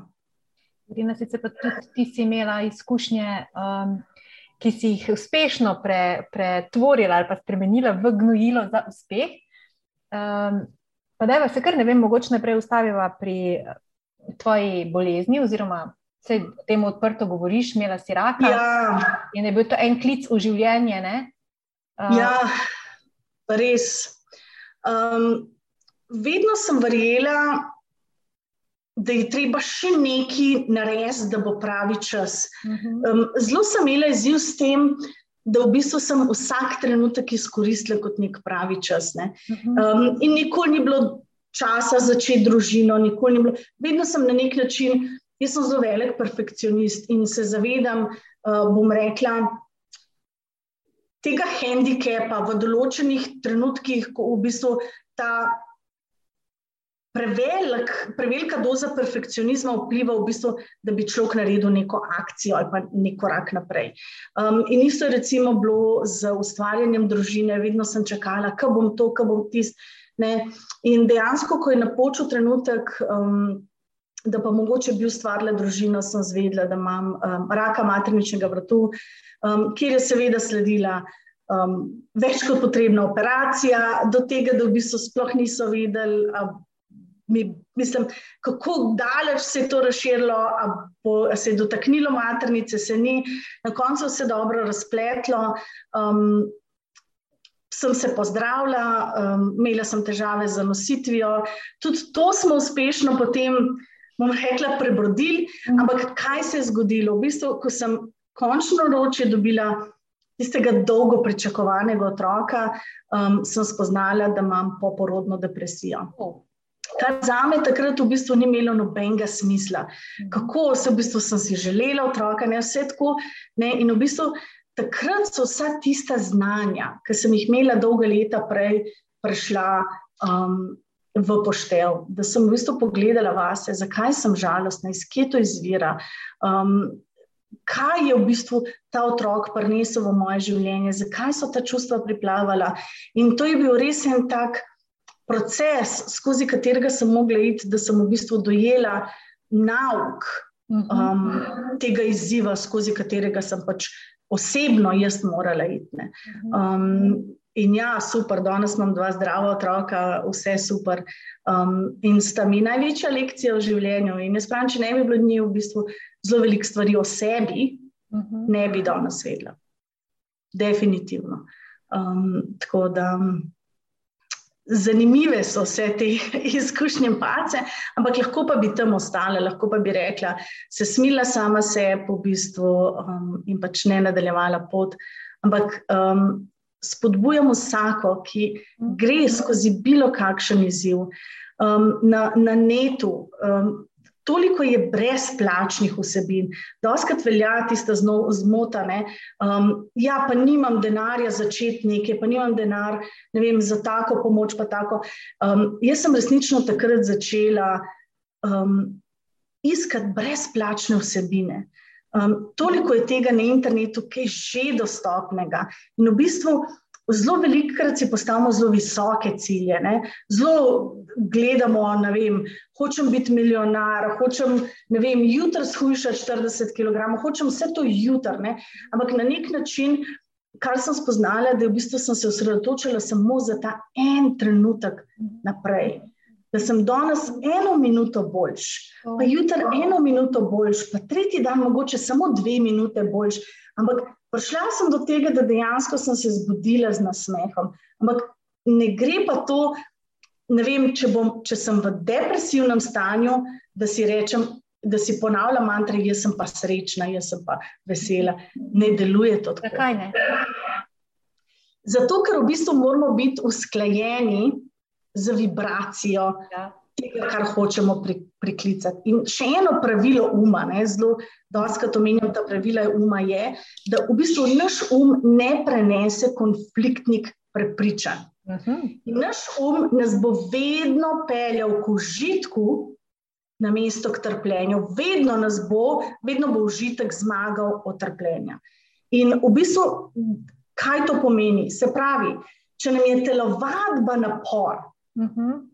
Rina, sicer pa tudi ti si imela izkušnje, um, ki si jih uspešno pre, pretvorila ali pa spremenila v gnojilo za uspeh. Um, pa da, se kar ne vem, mogoče najprej ustaviva pri tvoji bolezni, oziroma se o tem odprto govoriš, imela si raka. Ja. In je bil to en klic v življenje. Uh, ja, res. Um, vedno sem verjela, da je treba še nekaj narediti, da bo pravi čas. Um, zelo sem imela izziv s tem. Da, v bistvu sem vsak trenutek izkoristila kot nek pravi čas. Ne? Um, in nikoli ni bilo časa začeti družino, nikoli ni bilo. Vedno sem na nek način, jaz sem zelo velik perfekcionist in se zavedam, uh, bom rekla, tega handikepa v določenih trenutkih, ko v bistvu ta. Prevelik, prevelika doza perfekcionizma vpliva, v bistvu, da bi človek naredil neko akcijo ali pa nek korak naprej. Um, in isto je recimo bilo z ustvarjanjem družine, vedno sem čakala, kaj bom to, kaj bom tisto. Ne? In dejansko, ko je napočil trenutek, um, da pa mogoče bi ustvarila družino, sem zvedela, da imam um, raka materničnega vrtu, um, kjer je seveda sledila um, več kot potrebna operacija, do tega, da v bistvu sploh niso vedeli. Mi, mislim, kako daleč se je to razširilo, ali se je dotaknilo maternice, se ni, na koncu se je dobro razpletlo. Um, sem se pozdravila, um, imela sem težave z nositvijo. Tudi to smo uspešno potem, bom rekla, prebrodili. Mhm. Ampak kaj se je zgodilo? V bistvu, ko sem končno roče dobila tistega dolgo pričakovanega otroka, um, sem spoznala, da imam poporodno depresijo. Kar za me takrat v bistvu ni imelo nobenega smisla. Mhm. Kako se v bistvu sem si želela otroka, ne vse tako. Ne, in v bistvu takrat so vsa tista znanja, ki sem jih imela dolga leta prej, prišla um, v poštev. Da sem v bistvu pogledala vase, zakaj sem žalostna, iz kje to izvira. Um, Kaj je v bistvu ta otrok prinesel v moje življenje, zakaj so ta čustva priplavala. In to je bil res en tak proces, skozi katerega sem mogla iti, da sem v bistvu dojela nauk mhm. um, tega izziva, skozi katerega sem pač osebno jaz morala iti. Um, in ja, super, danes imam dva zdrava otroka, vse super. Um, in sta mi največja lekcija v življenju. In jaz pravim, če ne bi bilo njih v bistvu zelo veliko stvari o sebi, uh mhm. -huh. ne bi danes vedela. Definitivno. Um, tako da. Zanimive so vse te izkušnje, pace, ampak lahko pa bi tam ostale, lahko pa bi rekla, se smila sama sebi v bistvu um, in pač ne nadaljevala pot. Ampak um, spodbujamo vsako, ki gre skozi bilo kakšen izziv um, na, na netu. Um, toliko je brezplačnih vsebin, da oskrat velja tiste zmotane. Um, ja, pa nimam denarja začeti nekaj, pa nimam denar vem, za tako pomoč. Tako. Um, jaz sem resnično takrat začela um, iskati brezplačne vsebine. Um, toliko je tega na internetu, ki je že dostopnega. In v bistvu zelo velikokrat si postavimo zelo visoke cilje. Ne? Zelo gledamo, da hočem biti milijonar, hočem jutri shujšati 40 kg, hočem vse to jutri. Ampak na nek način, kar sem spoznala, da v bistvu sem se osredotočila samo za ta en trenutek naprej. Da sem danes eno minuto boljš, pa jutri eno minuto boljš, pa tretji dan mogoče samo dve minute boljš. Ampak prišla sem do tega, da dejansko sem se zbudila z nasmehom. Ampak ne gre pa to, ne vem, če, bom, če sem v depresivnem stanju, da si rečem, da si ponavljam mantre, jaz sem pa srečna, jaz sem pa vesela. Ne deluje to tako. Zakaj ne? Zato, ker v bistvu moramo biti usklajeni z vibracijo. Ja tega, kar hočemo pri, priklicati. In še eno pravilo uma, ne, zelo doskrat omenjam ta pravila uma, je, da v bistvu naš um ne prenese konfliktnih prepričanj. Uh mhm. -huh. Naš um nas bo vedno peljal k užitku, na mesto k trpljenju, vedno nas bo, vedno bo užitek zmagal od trpljenja. In v bistvu, kaj to pomeni? Se pravi, če nam je telovadba napor, -huh.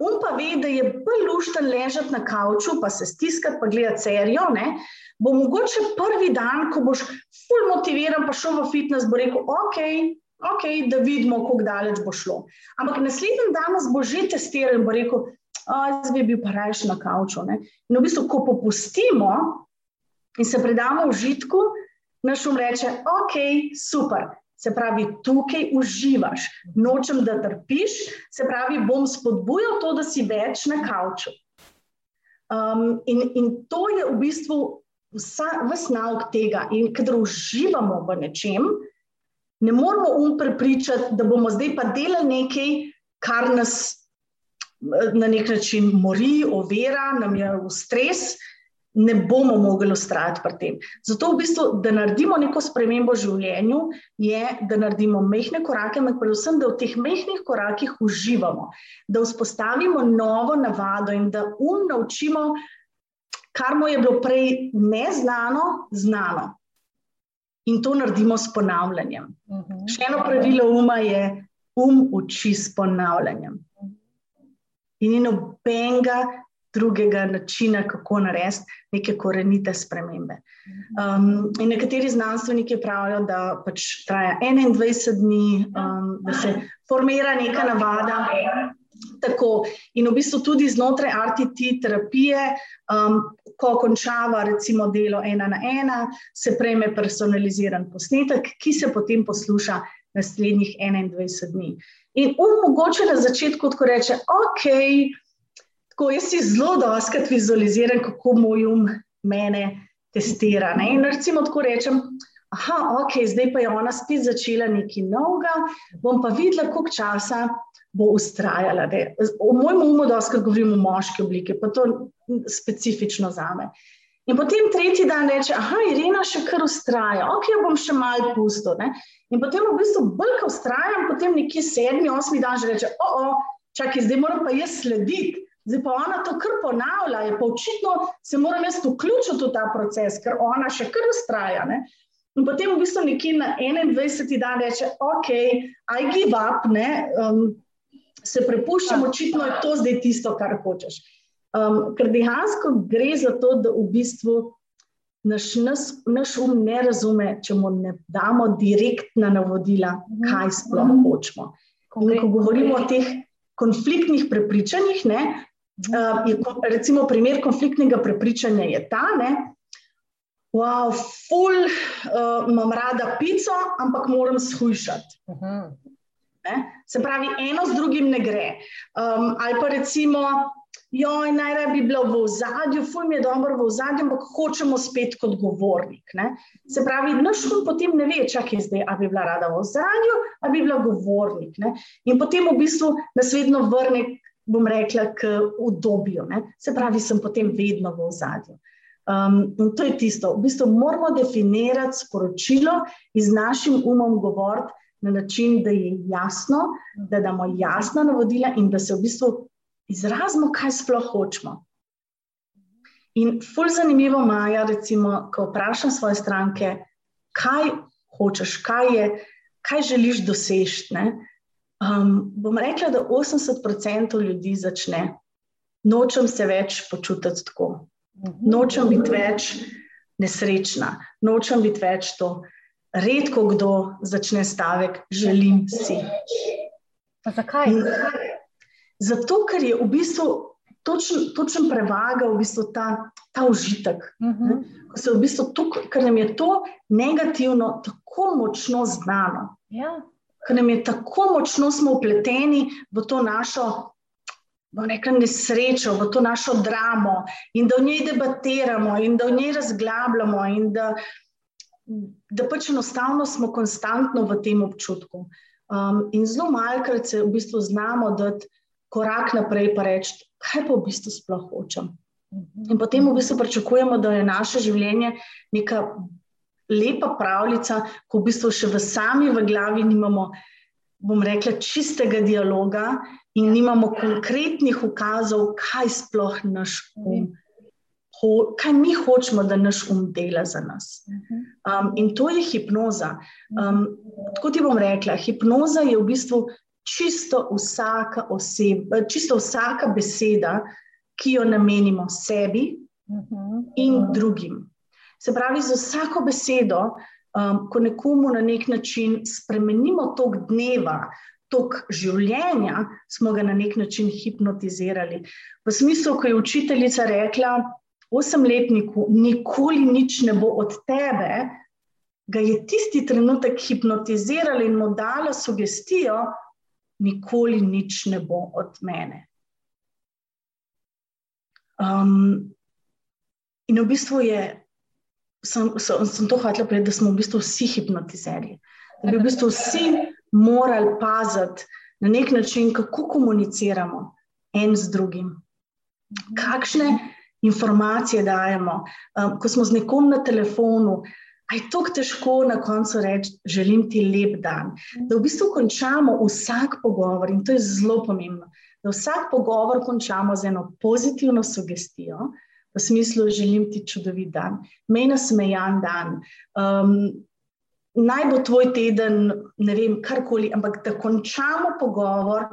On pa ve, da je bolj lušten ležati na kavču, pa se stiskati, pa gledati serijo. Ne? Bo mogoče prvi dan, ko boš ful motiviran, pa šel v fitness, bo rekel, ok, okay da vidimo, kako daleč bo šlo. Ampak naslednji dan bo že testiral in bo rekel, zdaj bi bil pa rajš na kavču. Ne? In v bistvu, ko popustimo in se predamo v žitku, naš um reče, ok, super, se pravi, tukaj uživaš, nočem, da trpiš, se pravi, bom spodbujal to, da si več na kavču. Um, in, in to je v bistvu vse nauk tega. In kadar uživamo v nečem, ne moramo um prepričati, da bomo zdaj pa delali nekaj, kar nas na nek način mori, ovira, nam je v stres ne bomo mogli ustrajati pri tem. Zato, v bistvu, da naredimo neko spremembo v življenju, je, da naredimo mehke korake, ampak predvsem, da v teh mehkih korakih uživamo, da vzpostavimo novo navado in da um naučimo, kar mu je bilo prej neznano, znano. In to naredimo s ponavljanjem. Uh mhm. -huh. Še eno pravilo uma je, um uči s ponavljanjem. In ni nobenega drugega načina, kako narediti neke korenite spremembe. Um, nekateri znanstveniki pravijo, da pač traja 21 dni, um, da se formira neka navada. Tako. In v bistvu tudi znotraj RTT terapije, um, ko končava recimo delo ena na ena, se prejme personaliziran posnetek, ki se potem posluša naslednjih 21 dni. In um, mogoče na začetku, ko reče, ok, Tako jaz si zelo doskrat vizualiziram, kako moj um mene testira. Ne? In recimo tako rečem, aha, ok, zdaj pa je ona spet začela nekaj novega, bom pa videla, koliko časa bo ustrajala. Ne? O mojem umu doskrat govorim v moški obliki, pa to specifično za me. In potem tretji dan reče, aha, Irina še kar ustraja, ok, bom še malo pustil. Ne? In potem v bistvu ko ustrajam, potem nekje sedmi, osmi dan že reče, o, o, čakaj, zdaj moram pa jaz slediti. Zdaj pa ona to kar ponavlja, je pa očitno se moram jaz vključiti v ta proces, ker ona še kar ustraja. Ne? In potem v bistvu nekje na 21. dan reče, ok, I give up, um, se prepuščam, očitno je to zdaj tisto, kar hočeš. Um, ker dejansko gre za to, da v bistvu naš, naš, naš um ne razume, če mu ne damo direktna navodila, kaj sploh hočemo. In ko govorimo o teh konfliktnih prepričanjih, ne, je, recimo primer konfliktnega prepričanja je ta, ne, wow, uh, imam rada pico, ampak moram shujšati. Uh -huh. Se pravi, eno z drugim ne gre. Um, ali pa recimo, joj, najraje bi bilo v zadju, ful mi je dobro v zadju, ampak hočemo spet kot govornik. Ne? Se pravi, naš um potem ne ve, čak je zdaj, ali bi bila rada v zadju, ali bi bila govornik. Ne? In potem v bistvu nas vedno vrne, bom rekla, k udobju. Ne? Se pravi, sem potem vedno v zadju. Um, in to je tisto. V bistvu moramo definirati sporočilo in z našim umom govoriti na način, da je jasno, da damo jasna navodila in da se v bistvu izrazimo, kaj sploh hočemo. In fulj zanimivo, Maja, recimo, ko vprašam svoje stranke, kaj hočeš, kaj, je, kaj želiš doseči. Um, bom rekla, da 80% ljudi začne, nočem se več počutiti tako. Nočem biti več nesrečna, nočem biti več to. Redko kdo začne stavek, želim si. Pa zakaj? Zato, ker je v bistvu točen, točen prevaga v bistvu ta, ta užitek. Uh mhm. -huh. v bistvu tuk, ker nam je to negativno tako močno znano. Ja. Ker nam je tako močno smo upleteni v to našo v nekem nesrečo, v to našo dramo in da v njej debatiramo in da v njej razglabljamo in da, da pač enostavno smo konstantno v tem občutku. Um, in zelo malkrat se v bistvu znamo dati korak naprej in reči, kaj pa v bistvu sploh hočem. In potem v bistvu pričakujemo, da je naše življenje neka lepa pravljica, ko v bistvu še v sami v glavi nimamo, bom rekla, čistega dialoga in nimamo konkretnih ukazov, kaj sploh naš um, ho, kaj mi hočemo, da naš um dela za nas. Um, in to je hipnoza. Um, tako ti bom rekla, hipnoza je v bistvu čisto vsaka oseba, čisto vsaka beseda, ki jo namenimo sebi in drugim. Se pravi, za vsako besedo, um, ko nekomu na nek način spremenimo tok dneva, tok življenja, smo ga na nek način hipnotizirali. V smislu, ko je učiteljica rekla, osemletniku, nikoli nič ne bo od tebe, ga je tisti trenutek hipnotizirala in mu dala sugestijo, nikoli nič ne bo od mene. Um, in v bistvu je, sem, sem, sem to hotela povedati, da smo v bistvu vsi hipnotizerji. Da bi v bistvu vsi morali paziti na nek način, kako komuniciramo en z drugim. Kakšne informacije dajemo, um, ko smo z nekom na telefonu. A je tako težko na koncu reči, želim ti lep dan. Da v bistvu končamo vsak pogovor, in to je zelo pomembno, da vsak pogovor končamo z eno pozitivno sugestijo, v smislu, želim ti čudovit dan, meni nasmejan dan, um, naj bo tvoj teden, ne vem, karkoli, ampak da končamo pogovor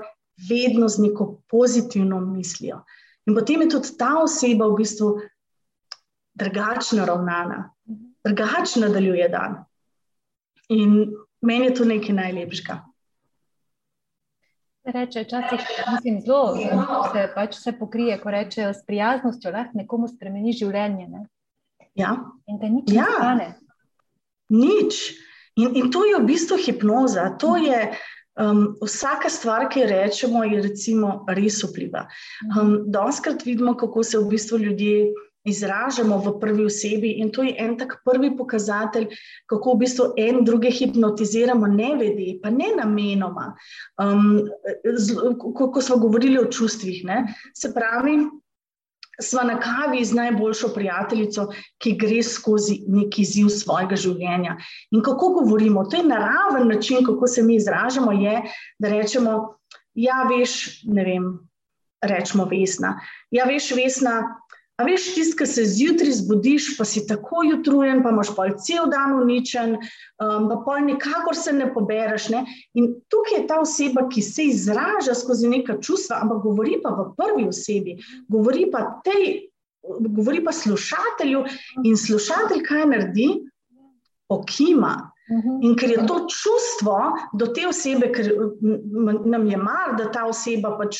vedno z neko pozitivno mislijo. In potem je tudi ta oseba v bistvu drugačna ravnana, drugačna nadaljuje dan. In meni je to nekaj najlepšega. Reče, včasih mislim, zelo se, pač se pokrije, ko rečejo, s prijaznostjo lahko nekomu spremeni življenje. Ne? Ja. In da nič ja. ne stane. Nič. In, in to je v bistvu hipnoza. To je um, vsaka stvar, ki jo rečemo, je recimo res vpliva. Um, Doskrat vidimo, kako se v bistvu ljudje. Izražamo v prvi osebi, in to je en tak prvi pokazatelj, kako v bistvu en druge hipnotiziramo, ne vedi, pa ne namenoma. Um, ko, ko smo govorili o čustvih, ne? se pravi, sva na kavi z najboljšo prijateljico, ki gre skozi neki izziv svojega življenja. In kako govorimo, to je naraven način, kako se mi izražamo, je, da rečemo, ja, veš, ne vem, rečemo vesna. Ja, veš, vesna, A veš, tisti, ki se zjutraj zbudiš, pa si tako jutrujen, pa imaš pol cel dan uničen, um, pa pol nikakor se ne pobereš. Ne? In tukaj je ta oseba, ki se izraža skozi neka čustva, ampak govori pa v prvi osebi, govori pa tej govori pa slušatelju in slušatelj kaj naredi? Okima. In ker je to čustvo do te osebe, ker nam je mar, da ta oseba pač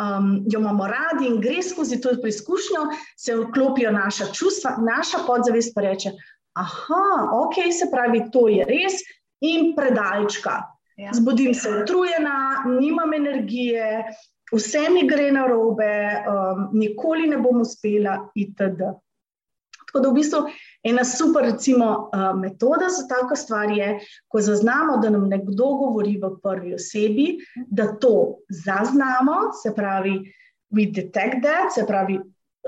um, jo imamo radi in gre skozi to preizkušnjo, se vklopijo naša čustva, naša podzavest pa reče: Aha, ok, se pravi, to je res in predalčka. Ja. Zbudim se utrujena, nimam energije, vse mi gre na robe, um, nikoli ne bom uspela, itd. Tako da v bistvu ena super recimo, uh, metoda za tako stvar je, ko zaznamo, da nam nekdo govori v prvi osebi, da to zaznamo, se pravi, we detect that, se pravi,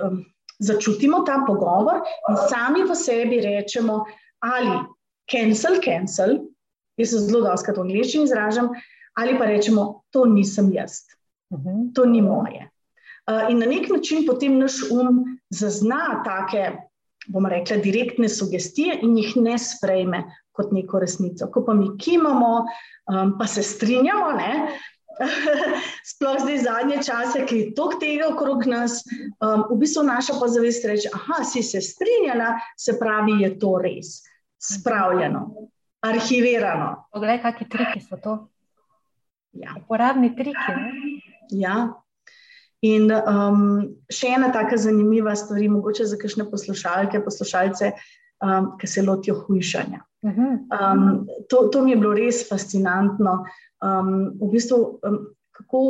um, začutimo ta pogovor in sami v sebi rečemo ali cancel, cancel, jaz se zelo doskrat v angliščini izražam, ali pa rečemo, to nisem jaz, mhm. to ni moje. Uh, in na nek način potem naš um zazna take bomo rekli, direktne sugestije in jih ne sprejme kot neko resnico. Ko pa mi kimamo, um, pa se strinjamo, ne, sploh zdaj zadnje čase, ki je tok tega okrog nas, um, v bistvu naša pa zavest reče: Aha, si se strinjala, se pravi, je to res, spravljeno, arhivirano. Poglej, kakšni triki so to. Ja. Uporabni triki. Ne? Ja, In um, še ena tako zanimiva stvar, mogoče za kakšne poslušalke, poslušalce, um, ki se lotijo hujšanja. Mhm. Um, to, to mi je bilo res fascinantno. Um, v bistvu, um, kako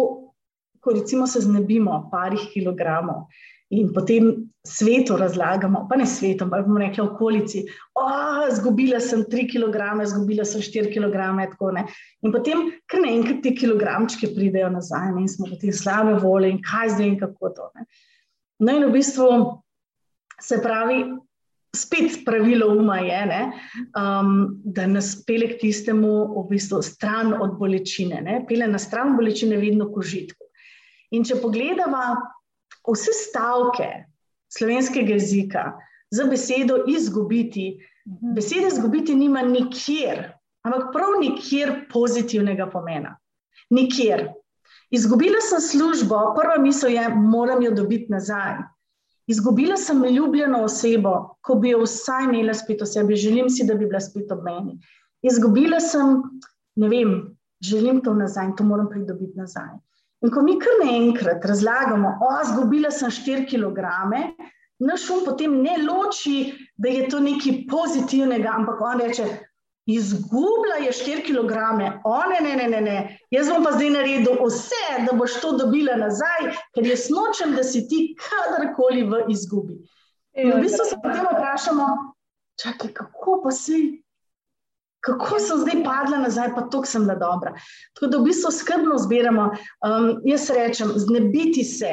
ko recimo se znebimo parih kilogramov in potem svetu razlagamo, pa ne svetu, ampak bomo rekli okolici, izgubila sem 3 kg, izgubila sem 4 kg. In potem kar naenkrat ti kilogramčki pridejo nazaj ne? in smo potem slabe volje in kaj zdaj in kako to. Ne? No, in v bistvu se pravi. Spet pravilo uma je, ne, um, da nas pele k tistemu, v bistvu, stran od bolečine, ne, pele na stran bolečine, vedno k užitku. In če pogledamo vse stavke slovenskega jezika za besedo izgubiti, mhm. besede izgubiti nima nikjer, ampak prav nikjer pozitivnega pomena. Nikjer. Izgubila sem službo, prva misel je, moram jo dobiti nazaj. Izgubila sem ljubljeno osebo, ko bi jo vsaj imela spet o sebi, želim si, da bi bila spet ob meni. Izgubila sem, ne vem, želim to nazaj in to moram pridobiti nazaj. In ko mi kar naenkrat razlagamo, da oh, izgubila sem 4 kg, naš um potem ne loči, da je to nekaj pozitivnega, ampak on reče: Izgubila je 4 kg, oh, ne, ne, ne, ne, ne, jaz bom pa zdaj naredil vse, da boš to dobila nazaj, ker jaz nočem, da si ti kadarkoli v izgubi. In v bistvu se potem vprašamo, čakaj, kako pa si kako sem zdaj padla nazaj, pa to sem bila dobra. Tako da v bistvu skrbno zbiramo. Um, jaz rečem, znebiti se,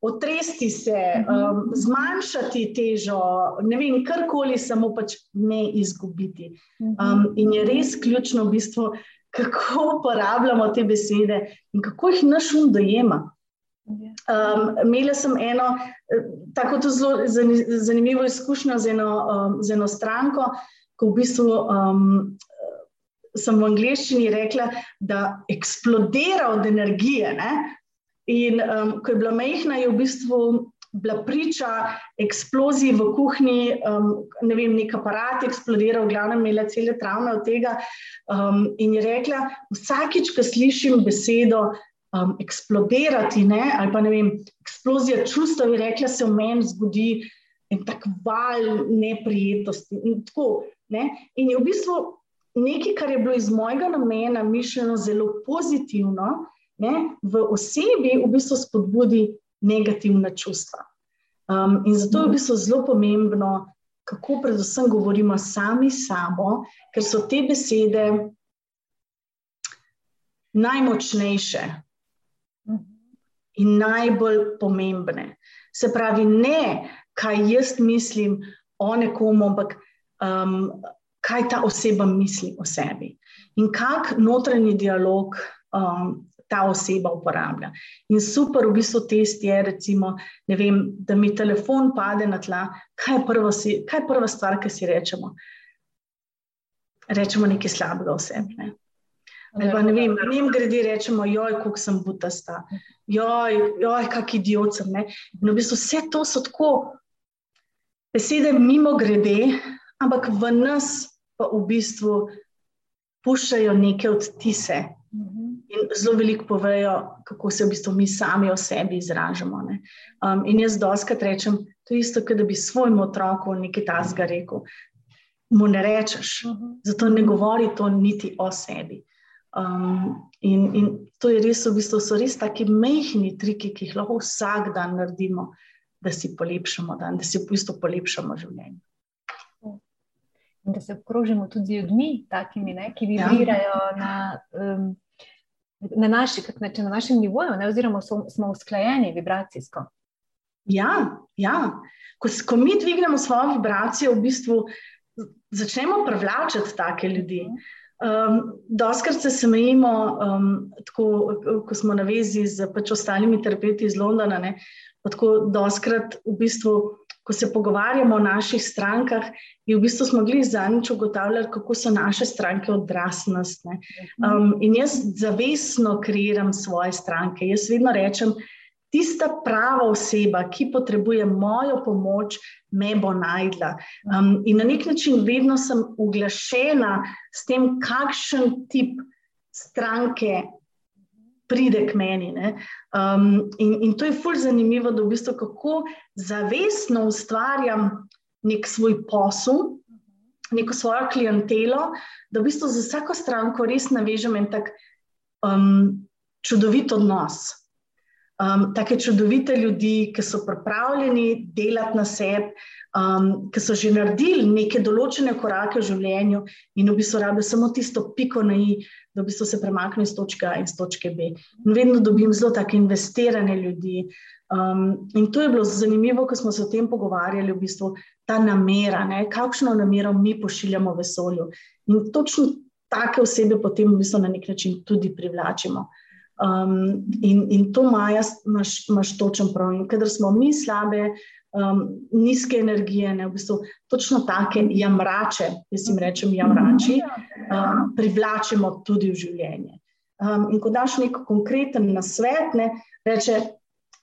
otresti se, um, zmanjšati težo, ne vem, karkoli, samo pač ne izgubiti. Um, in je res ključno v bistvu, kako uporabljamo te besede in kako jih naš um dojema. Um, imela sem eno tako zelo zanimivo izkušnjo z eno, um, z eno stranko, ko v bistvu um, sem v angleščini rekla, da eksplodira od energije. Ne? In um, ko je bila mehna, je v bistvu bila priča eksploziji v kuhinji, um, ne vem, nek aparat je eksplodiral, v glavnem imela cele travme od tega. Um, in je rekla, vsakič, ko slišim besedo. Um, eksplodirati, ne? ali pa ne vem, eksplozija čustev, je rekla, se v meni zgodi en tak val neprijetnosti. In, tako, ne? in je v bistvu nekaj, kar je bilo iz mojega namena mišljeno zelo pozitivno, ne, v osebi v bistvu spodbudi negativna čustva. Um, in zato je v bistvu zelo pomembno, kako predvsem govorimo sami sabo, ker so te besede najmočnejše in najbolj pomembne. Se pravi, ne kaj jaz mislim o nekomu, ampak um, kaj ta oseba misli o sebi in kak notranji dialog um, ta oseba uporablja. In super, v bistvu, test je, recimo, vem, da mi telefon pade na tla. Kaj je prva, si, kaj je prva stvar, ki si rečemo? Rečemo nekaj slabega o sebi. Ne? Ali pa ne vem, ne vem, grede rečemo, joj, koliko sem butasta, joj, joj, kak idiot sem. Ne? In v bistvu vse to so tako besede mimo grede, ampak v nas pa v bistvu puščajo neke odtise. In zelo veliko povejo, kako se v bistvu mi sami o sebi izražamo. Um, in jaz doskrat rečem, to je isto, kot da bi svojemu otroku nekaj tasga rekel. Mu ne rečeš, zato ne govori to niti o sebi. Um, in, in to je res, v bistvu so res taki mehki triki, ki jih lahko vsak dan naredimo, da si polepšamo dan, da si v bistvu polepšamo življenje. In da se obkrožimo tudi z ljudmi, takimi, ne, ki ja. vibrirajo ja. na, um, na, naši, na, na našem nivoju, ne, oziroma so, smo usklajeni vibracijsko. Ja, ja. Ko, ko mi dvignemo svojo vibracijo, v bistvu začnemo privlačiti take ljudi. Um, Doskrat se smejimo, um, tako, ko smo na vezi z pač ostalimi terapeuti iz Londona. Ne, tako doskrat v bistvu ko se pogovarjamo o naših strankah, in v bistvu smo bili zadnjič ugotavljali, kako so naše stranke odraslost. Um, in jaz zavestno kreiram svoje stranke. Jaz vedno rečem, tista prava oseba, ki potrebuje mojo pomoč, me bo najdla. Um, in na nek način vedno sem uglašena s tem, kakšen tip stranke pride k meni. Um, in, in to je fulj zanimivo, da v bistvu kako zavestno ustvarjam nek svoj posel, neko svojo klientelo, da v bistvu za vsako stranko res navežem en tak um, čudovit odnos. Um, take čudovite ljudi, ki so pripravljeni delati na sebi, um, ki so že naredili neke določene korake v življenju in v bistvu rabijo samo tisto piko na i, da bistvu se premakne iz točke A in iz točke B. In vedno dobim zelo tako investirane ljudi. Um, in to je bilo zanimivo, ko smo se o tem pogovarjali, v bistvu ta namera, ne, kakšno namero mi pošiljamo v vesolju. In točno take osebe potem v bistvu na nek način tudi privlačimo. Um, in, in to Maja, imaš, imaš točen prav. In kadar smo mi slabe, um, nizke energije, ne, v bistvu točno take jamrače, jaz jim rečem jamrači, um, privlačimo tudi v življenje. Um, in ko daš nek konkreten nasvet, ne, reče,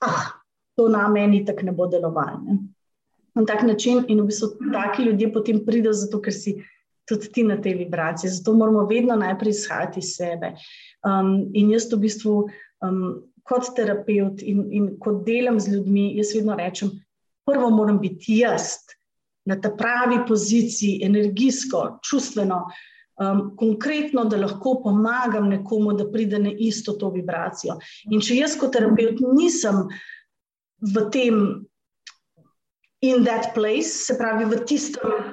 ah, to na meni tako ne bo delovalo. Na tak način, in v bistvu taki ljudje potem pridejo zato, ker si tudi ti na te vibracije. Zato moramo vedno najprej izhajati iz sebe. Um, in jaz v bistvu, um, kot terapeut in, in kot delam z ljudmi, jaz vedno rečem, prvo moram biti jaz na ta pravi poziciji, energijsko, čustveno, um, konkretno, da lahko pomagam nekomu, da pride na isto to vibracijo. In če jaz kot terapeut nisem v tem, in that place, se pravi v tistem.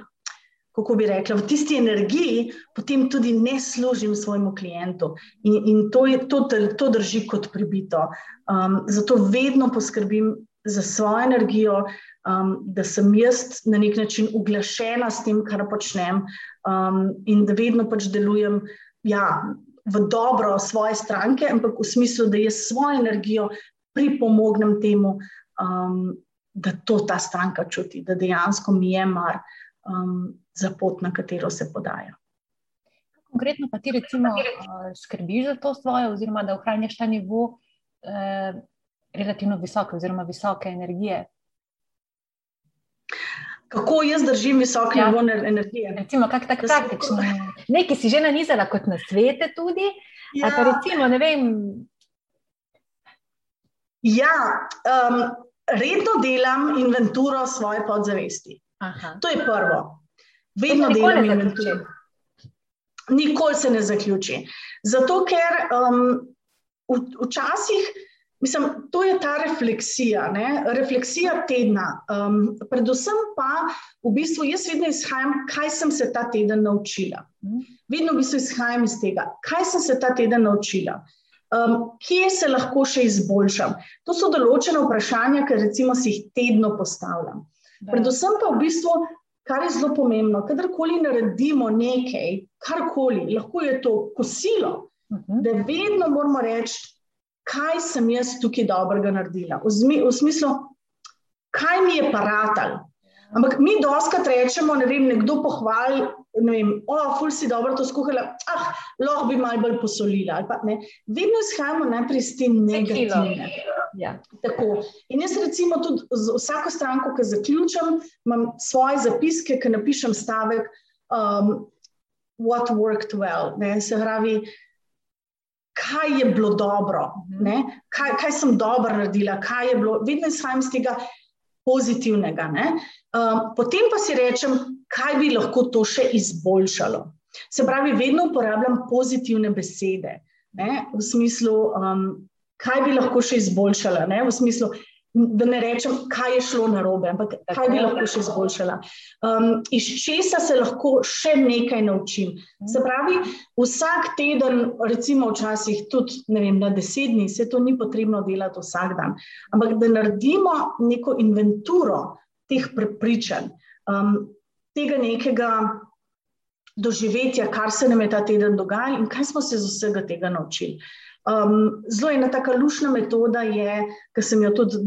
Kako bi rekla, v tisti energiji, potem tudi ne služim svojemu klientu. In, in to, je, to, to drži kot pribito. Um, zato vedno poskrbim za svojo energijo, um, da sem jaz na nek način uglašena s tem, kar počnem, um, in da vedno pač delujem ja, v dobro svoje stranke, ampak v smislu, da jaz svojo energijo pripomognem temu, um, da to ta stranka čuti, da dejansko mi je mar um, za pot, na katero se podaja. Konkretno pa ti, recimo, skrbiš za to svoje, oziroma da ohranjaš ta nivo. Eh, relativno visoke, oziroma visoke energije. Kako jaz držim visoke ja. nivo energije? Recimo, kako tako praktično. Nekaj si že nanizala kot na svete, tudi. Ja. Pa recimo, ne vem. Ja, um, redno delam inventuro svoje podzavesti. Aha. To je prvo. Vedno delam inventuro. Nikoli se ne zaključi. Zato, ker um, včasih. Mislim, to je ta refleksija, ne? refleksija tedna. Um, predvsem pa, v bistvu, jaz vedno izhajam, kaj sem se ta teden naučila. Vedno v bistvu izhajam iz tega, kaj sem se ta teden naučila, um, kje se lahko še izboljšam. To so določene vprašanja, ki recimo si jih tedno postavljam. Predvsem pa v bistvu, kar je zelo pomembno, kadarkoli naredimo nekaj, karkoli, lahko je to kosilo, mhm. da vedno moramo reči kaj sem jaz tukaj dobrega naredila, v, v smislu, kaj mi je paratal. Ampak mi doskrat rečemo, ne vem, nekdo pohvali ne vem, o, ful si dobro to skuhala, ah, lahko bi malo bolj posolila. Pa, Vedno izhajamo najprej iz te negativne. Ja. Tako. In jaz recimo tudi z vsako stranko, ki zaključam, imam svoje zapiske, ki napišem stavek, um, what worked well. Ne? Se pravi, kaj je bilo dobro, mhm. kaj, kaj sem dobro naredila, kaj je bilo, vedno izhajam iz tega pozitivnega. Um, potem pa si rečem, kaj bi lahko to še izboljšalo. Se pravi, vedno uporabljam pozitivne besede, ne, v smislu, um, kaj bi lahko še izboljšala, ne, v smislu, da ne rečem, kaj je šlo na robe, ampak kaj bi lahko še izboljšala. Um, iz česa se lahko še nekaj naučim. Se pravi, vsak teden, recimo včasih tudi vem, na deset dni, se to ni potrebno delati vsak dan, ampak da naredimo neko inventuro teh prepričanj, um, tega nekega doživetja, kar se nam je ta teden dogajalo in kaj smo se iz vsega tega naučili. Um, zelo ena taka lušna metoda je, ki sem jo tudi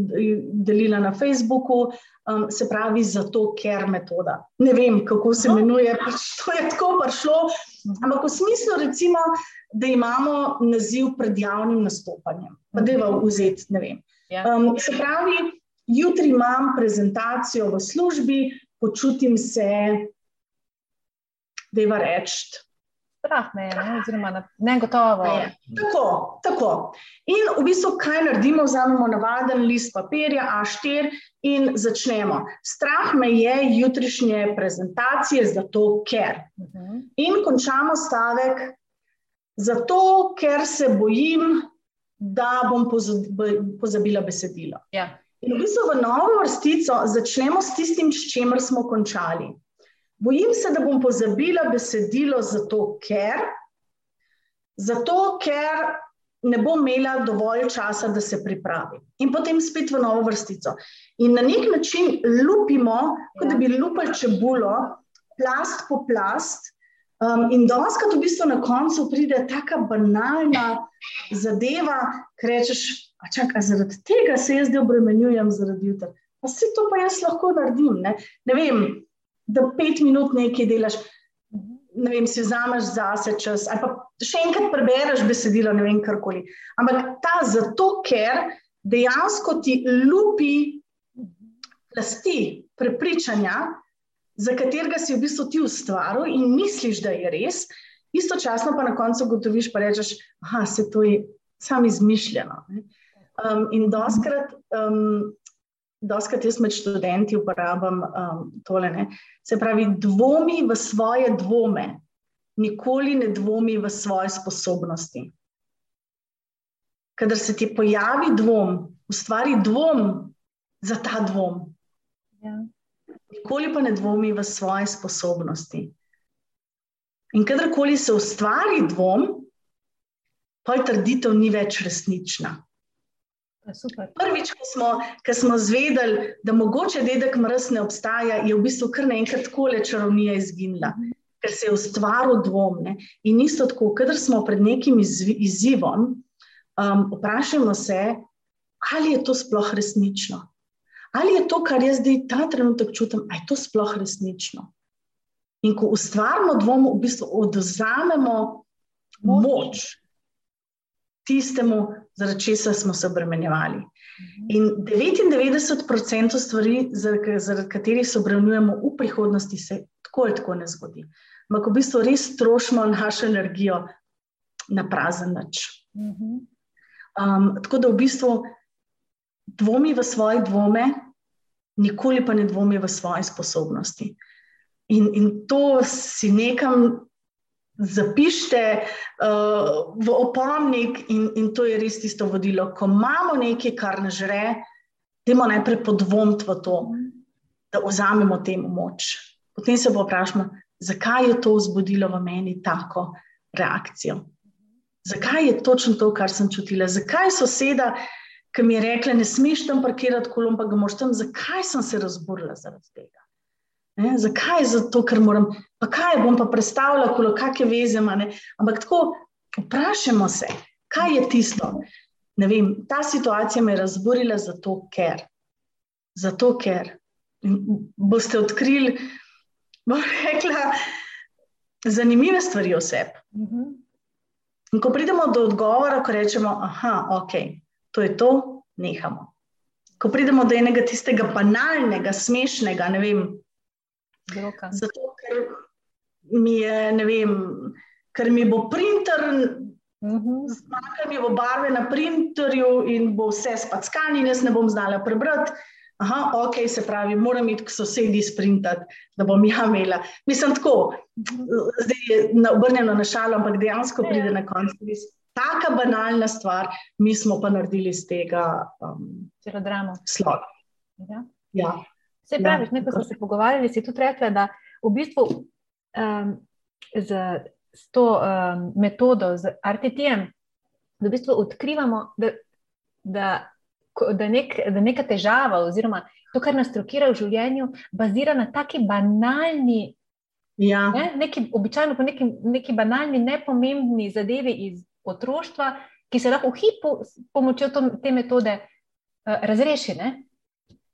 delila na Facebooku, um, se pravi, zato ker metoda. Ne vem, kako se imenuje, pač to je tako prišlo, ampak v smislu, recimo, da imamo naziv pred javnim nastopanjem. Pa da je v vzeti, ne vem. Ja. Um, se pravi, jutri imam prezentacijo v službi, počutim se, da je va reči. Strah me je, ne? oziroma ne gotovo. Tako, tako. In v bistvu, kaj naredimo, vzamemo navaden list papirja, A4 in začnemo. Strah me je jutrišnje prezentacije, zato ker. Mhm. In končamo stavek, zato ker se bojim, da bom pozabila besedilo. Ja. In v bistvu v novo vrstico začnemo s tistim, s čimer smo končali. Bojim se, da bom pozabila besedilo, zato ker, zato ker ne bom imela dovolj časa, da se pripravim. In potem spet v novo vrstico. In na nek način lupimo, kot da bi lupili čebulo, plast po plast. Um, in doskrat v bistvu na koncu pride tako banalna zadeva, ki rečeš, Čakaj, zaradi tega se jaz zdaj obremenjujem, zaradi jutra. Pa vse to pa jaz lahko naredim. Ne, ne vem, da pet minut nekaj delaš, ne vem, si vzameš zase čas, ali pa še enkrat prebereš besedilo, ne vem, karkoli. Ampak ta zato, ker dejansko ti lupi plasti prepričanja, za katerega si v bistvu ti ustvaril in misliš, da je res, istočasno pa na koncu gotoviš, pa rečeš, da se to je samo izmišljeno. Ne. Um, in doskrat, um, doskrat jaz med študenti uporabljam um, tole. Ne? Se pravi, dvomi v svoje dvome, nikoli ne dvomi v svoje sposobnosti. Kadar se ti pojavi dvom, ustvari dvom za ta dvom. Ja. Nikoli pa ne dvomi v svoje sposobnosti. In kadarkoli se ustvari dvom, pa je trditev ni več resnična. Super. Prvič, ko smo, ko smo zvedeli, da mogoče dedek mrz ne obstaja, je v bistvu kar naenkrat tako le čarovnija izginila, -hmm. ker se je ustvaril dvom. Ne? In isto tako, kadar smo pred nekim izzivom, um, vprašajmo se, ali je to sploh resnično. Ali je to, kar jaz zdaj ta trenutek čutim, ali je to sploh resnično. In ko ustvarjamo dvom, v bistvu oduzamemo moč tistemu, zaradi česa smo se obremenjevali. Mhm. In 99% stvari, zaradi, katerih se obremenjujemo v prihodnosti, se tako ali tako ne zgodi. Ampak v bistvu res trošimo našo energijo na prazen način. Mhm. Um, tako da v bistvu dvomi v svoje dvome, nikoli pa ne dvomi v svoje sposobnosti. In, in to si nekam zapišite uh, v opomnik, in, in to je res tisto vodilo. Ko imamo nekaj, kar ne žre, idemo najprej podvomiti v to, da vzamemo temu moč. Potem se pa vprašamo, zakaj je to vzbudilo v meni tako reakcijo. Zakaj je točno to, kar sem čutila? Zakaj soseda, ki mi je rekla, ne smeš tam parkirati kolom, pa ga moš tam, zakaj sem se razburila zaradi tega? Ne? Zakaj? Zato, ker moram, pa kaj bom pa predstavljala, kolo, kakšne veze ima. Ampak tako vprašajmo se, kaj je tisto. Vem, ta situacija me je razburila zato, ker. Zato, ker boste odkrili, bom rekla, zanimive stvari o sebi. Mhm. In ko pridemo do odgovora, ko rečemo, da ok, to je to, nehamo. Ko pridemo do enega tistega banalnega, smešnega, ne vem, Vzroka. zato ker mi je, ne vem, ker mi bo printer, Mhm. zmanjkalo mi bo barve na printerju in bo vse spackano, in jaz ne bom znala prebrati. Aha, ok, se pravi, moram iti k sosedi sprintati, da bom ja imela. Mislim, tako, zdaj je obrnjeno na šalo, ampak dejansko Ja, ja. pride na koncu res taka banalna stvar, mi smo pa naredili iz tega um, dramo. slog. Ja. Ja. Vse Ja, praviš, ne, ko tako. smo se pogovarjali, si tudi rekla, da v bistvu um, z, s to um, metodo, z RTT-jem, da v bistvu odkrivamo, da, da, da, nek, da neka težava oziroma to, kar nas trokira v življenju, bazira na taki banalni, Ja. ne, neki, običajno po neki, neki banalni, nepomembni zadevi iz otroštva, ki se lahko v hipu s pomočjo to, te metode uh, razreši. Ne?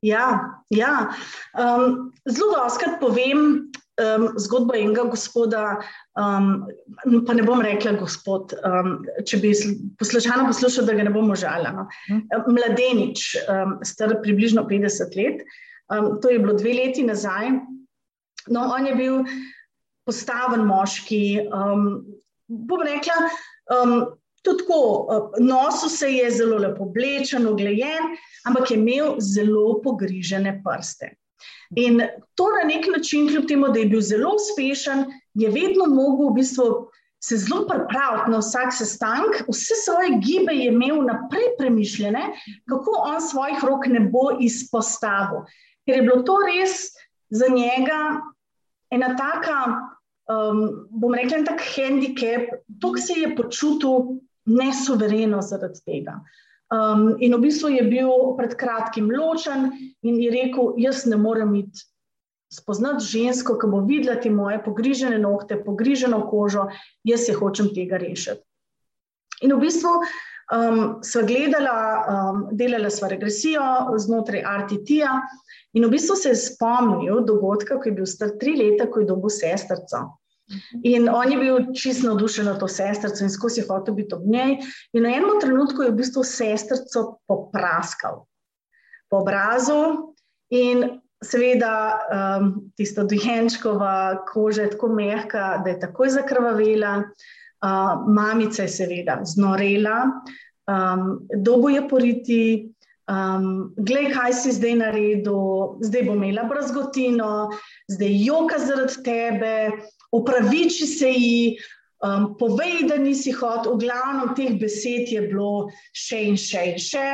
Ja, ja. Um, zelo dostakrat povem um, zgodbo enega gospoda, um, pa ne bom rekla gospod, um, če bi poslušano poslušal, da ga ne bomo žalili. No. Mladenič, um, star približno 50 let, um, to je bilo dve leti nazaj. No, on je bil postaven moški, um, bom rekla. Um, Tudi tako, uh, nosu se je zelo lepo oblečen, oglejen, ampak je imel zelo pogrižene prste. In to na nek način, kljub temu, da je bil zelo uspešen, je vedno mogel v bistvu se zelo pripraviti na vsak sestanek, vse svoje gibe je imel naprej premišljene, kako on svojih rok ne bo izpostavil. Ker je bilo to res za njega ena taka, um, bom rekla, en tak handicap, to, ki se je počutil nesuvereno zaradi tega. Um, in v bistvu je bil pred kratkim ločen in je rekel: Jaz ne morem iti spoznati žensko, ki bo videla te moje pogrižene nohte, pogriženo kožo, jaz se hočem tega rešiti. In v bistvu um, sva gledala, um, delala sva regresijo znotraj RTT-ja, in v bistvu se je spomnil dogodka, ko je bil star tri leta, ko je dobil sestrco. In on je bil čisto navdušen na to sestrco in skozi hotel biti ob njej. In v enem trenutku je v bistvu sestrco popraskal po obrazu, in seveda um, tista dojenčkova koža je tako mehka, da je takoj zakrvavela. Uh, mamica je seveda znorela, um, dobo je poriti. Um, glej, kaj si zdaj naredil, zdaj bo imela brazgotino, zdaj joka zaradi tebe, opraviči se ji, um, povej, da nisi hotel. V glavnem teh besed je bilo še in še in še.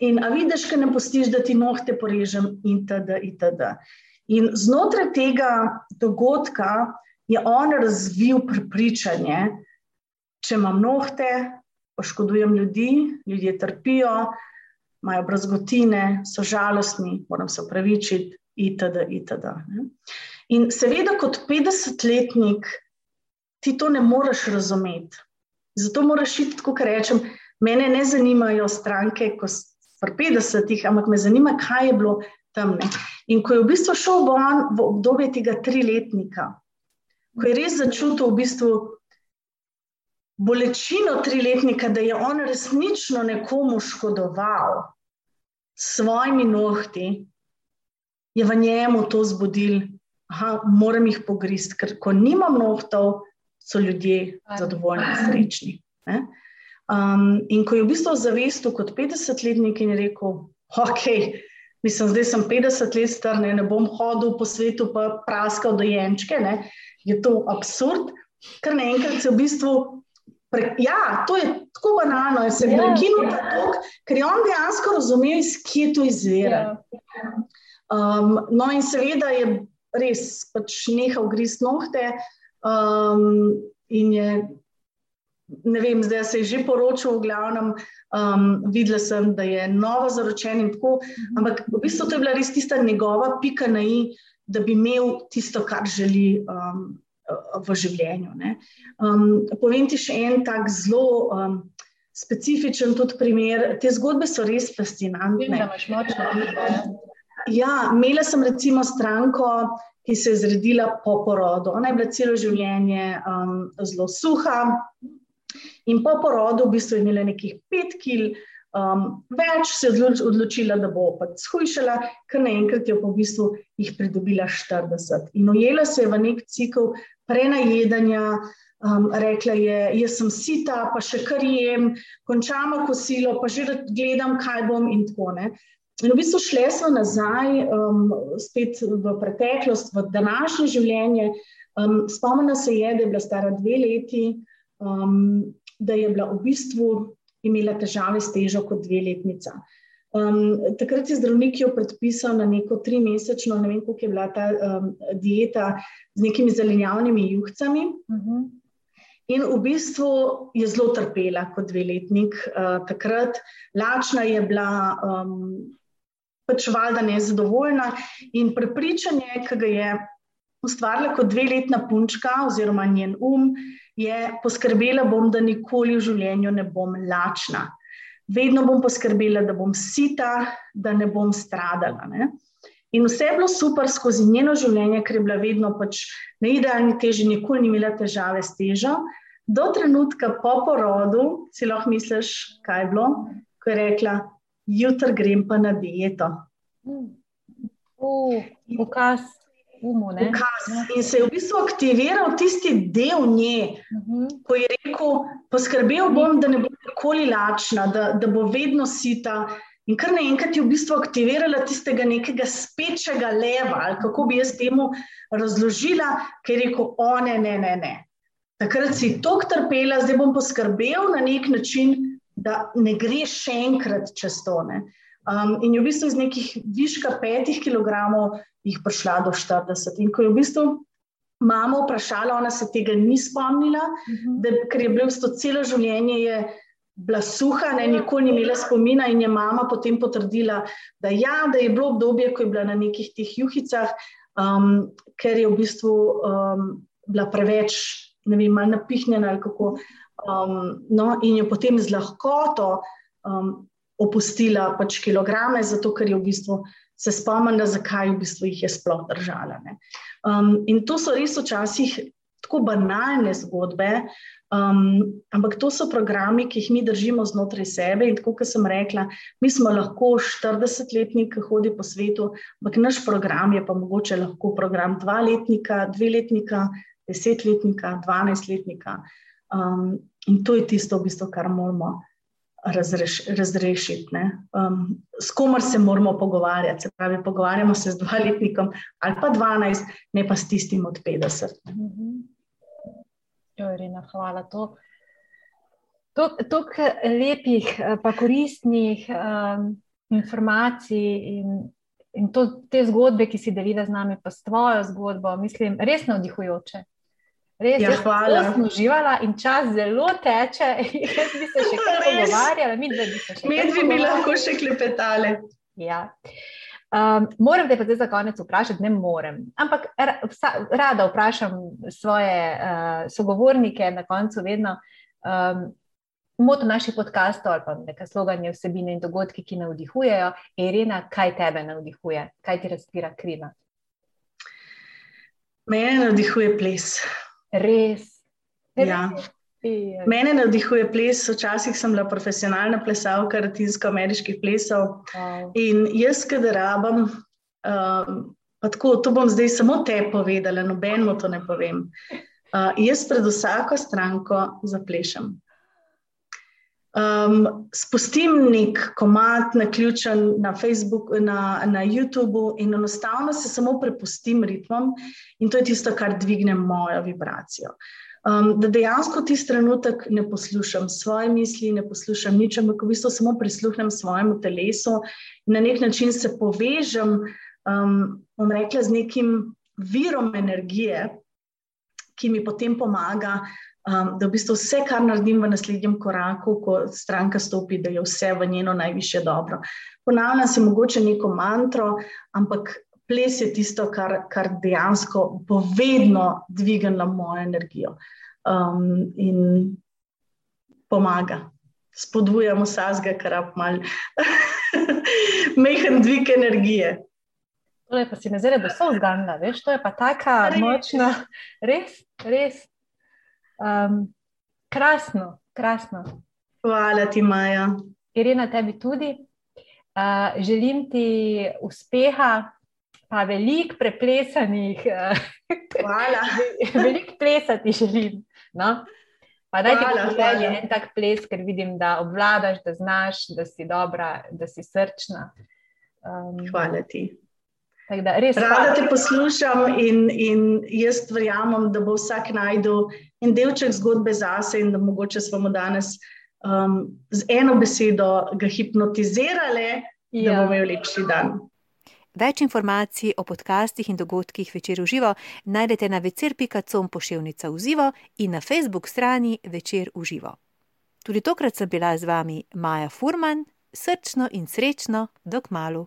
In a vidiš, kaj ne postiš, da ti nohte porežem, itd. itd. In znotraj tega dogodka je on razvil prepričanje, če imam nohte, poškodujem ljudi, ljudje trpijo, imajo brazgotine, so žalostni, moram se upravičiti, itd. itd. In seveda, kot 50-letnik, ti to ne moreš razumeti. Zato moraš iti, kot rečem, mene ne zanimajo stranke, ko so pri 50-ih, ampak me zanima, kaj je bilo tam. In ko je v bistvu šel on v obdobje tega triletnika, ko je res začutil v bistvu bolečino triletnika, da je on resnično nekomu škodoval s svojimi nohti, je v njemu to zbudil. Aha, moram jih pogrist, ker ko nimam nohtov, so ljudje zadovoljni in srečni. Ne? Um, in ko je v bistvu zavestil kot 50-letnik in je rekel, ok, mislim, zdaj sem 50 let star, ne, ne bom hodil po svetu pa praskal dojenčke, ne, je to absurd, ker naenkrat se v bistvu. Pre, ja, to je tako banalno, da se je prekinil ta tok, ker je on dejansko razumel, iz kje to izvira. Um, no, in seveda je res pač nehal grist nohte. Um, in je, ne vem, zdaj se je že poročil, v glavnem, um, videla sem, da je novo zaročen in tako. Ampak v bistvu to je bila res tista njegova pika na i, da bi imel tisto, kar želi um, v življenju. Um, povem ti še en tak zelo. Um, Specifičen tudi primer, te zgodbe so res fascinantne. Vem, da imaš močno. Ja, imela sem recimo stranko, ki se je zredila po porodu. Ona je bila celo življenje um, zelo suha in po porodu v bistvu je imela nekih pet kil. Um, več se je odločila, da bo pač shujšala, ker naenkrat je po v bistvu jih pridobila 40. In ujela se je v nek cikl prenajedanja, um, rekla je: Jaz sem sita, pa še kar jem, končamo kosilo, pa že gledam, kaj bom in tako naprej. In v bistvu šli smo nazaj, um, spet v preteklost, v današnje življenje. Um, Spomnila se je, da je bila stara dve leti, um, da je bila v bistvu imela težave s težo kot dveletnica. Um, takrat je zdravnik jo predpisal na neko trimesečno, ne vem, koliko je bila ta um, dieta z nekimi zelenjavnimi juhcami. Uh mhm. -huh. In v bistvu je zelo trpela kot dveletnik. Uh, takrat lačna je bila. Um, pač valjda nezadovoljna in prepričanje, ki ga je ustvarila kot dveletna punčka oziroma njen um, je poskrbela bom, da nikoli v življenju ne bom lačna. Vedno bom poskrbela, da bom sita, da ne bom stradala. Ne? In vse je bilo super skozi njeno življenje, ker je bila vedno pač na idealni teži, nikoli ni imela težave s težo. Do trenutka po porodu si lahko misliš, kaj je bilo, ko je rekla, jutri grem pa na dieto. Ukaz. Umu, Ukaz. In se je v bistvu aktiviral tisti del nje, uh mhm. -huh. ko je rekel: Poskrbel bom, da ne bo nikoli lačna, da, da bo vedno sita. In kar naenkrat je v bistvu aktivirala tistega nekega spečega leva, ali kako bi jaz temu razložila, ker je rekel: O, ne, ne, ne. ne. Takrat si tok trpela, zdaj bom poskrbel na nek način, da ne greš še enkrat čez to. Um, in je v bistvu iz nekih viška petih kilogramov jih prišla do 40. In ko je v bistvu mama vprašala, ona se tega ni spomnila, uh mhm. -huh. da, ker je bilo v bistvu celo življenje. Bila suha, ne, nikoli ni imela spomina, in je mama potem potrdila, da, ja, da je bilo obdobje, ko je bila na nekih teh juhicah, um, ker je v bistvu um, bila preveč, ne vem, malo napihnjena ali kako. Um, no, in je potem z lahkoto um, opustila pač kilograme, zato ker je v bistvu se spomnila, zakaj v bistvu jih je sploh držala. Um, in to so res včasih tako banalne zgodbe, um, ampak to so programi, ki jih mi držimo znotraj sebe. In tako, kot sem rekla, mi smo lahko 40-letnik, ki hodi po svetu, ampak naš program je pa mogoče program dva-letnika, dve-letnika, deset-letnika, dvanajst-letnika. Um, In to je tisto, v bistvu, kar moramo razreš, razrešiti. Um, s komer se moramo pogovarjati. Se pravi, pogovarjamo se z dvaletnikom ali pa dvanajst, ne pa s tistim od petdeset. Mhm. Irina, hvala. To, to, to lepih, pa koristnih um, informacij in, in to, te zgodbe, ki si delila z nami, pa s tvojo zgodbo, mislim, res navdihujoče. Res ja, hvala. Sem uživala in čas zelo teče. Jaz bi se še kaj pogovarjala, mi dve bi se še. Mi bi lahko še klepetali. Ja. Um, moram te pa zdaj za konec vprašati, ne morem. Ampak rada vprašam svoje uh, sogovornike na koncu vedno. Um, Moto naših podkastov ali pa neka sloganja vsebine in dogodki, ki navdihujejo. Irina, kaj tebe navdihuje? Kaj ti razpira krila? Mene navdihuje ples. Res. Ja. Mene navdihuje ples, včasih sem bila profesionalna plesalka latinsko-ameriških plesov. Wow. In jaz, kadar rabim, um, pa tako, to bom zdaj samo te povedala, nobenemu to ne povem. Uh, jaz pred vsako stranko zaplešem. Um, spustim nek komat na ključen na Facebooku, na, na YouTubu in enostavno se samo prepustim ritmom, in to je tisto, kar dvigne mojo vibracijo. Um, da dejansko ti trenutek ne poslušam svoje misli, ne poslušam nič, ampak v bistvu samo prisluhnem svojemu telesu in na nek način se povežem, um, bom rekla, z nekim virom energije, ki mi potem pomaga um, da v bistvu vse, kar naredim v naslednjem koraku, ko stranka stopi, da je vse v njeno najviše dobro. Ponavljam si mogoče neko mantro, ampak ples je tisto, kar, kar dejansko bo vedno dvignilo mojo energijo um, in pomaga. Spodbujamo vsega, kar ima malo mehen dvig energije. Tole pa si me zdaj do so zganila, veš, to je pa taka močna, res, res. Um, krasno, krasno. Hvala ti, Maja. Irena, tebi tudi. Uh, želim ti uspeha, pa veliko preplesanih. Hvala. veliko plesati želim. No? Pa daj ti povedati en tak ples, ker vidim, da obvladaš, da znaš, da si dobra, da si srčna. Um, hvala ti. Da, Rada te poslušam in, in jaz verjamem, da bo vsak najdel en delček zgodbe zase in da mogoče smo danes um, z eno besedo ga hipnotizirali, ja. da bomo imeli lepši dan. Več informacij o podcastih in dogodkih večer v živo najdete na večer.com pošiljka v živo in na Facebook strani večer v živo. Tudi tokrat sem bila z vami Maja Furman, srčno in srečno, dok malu.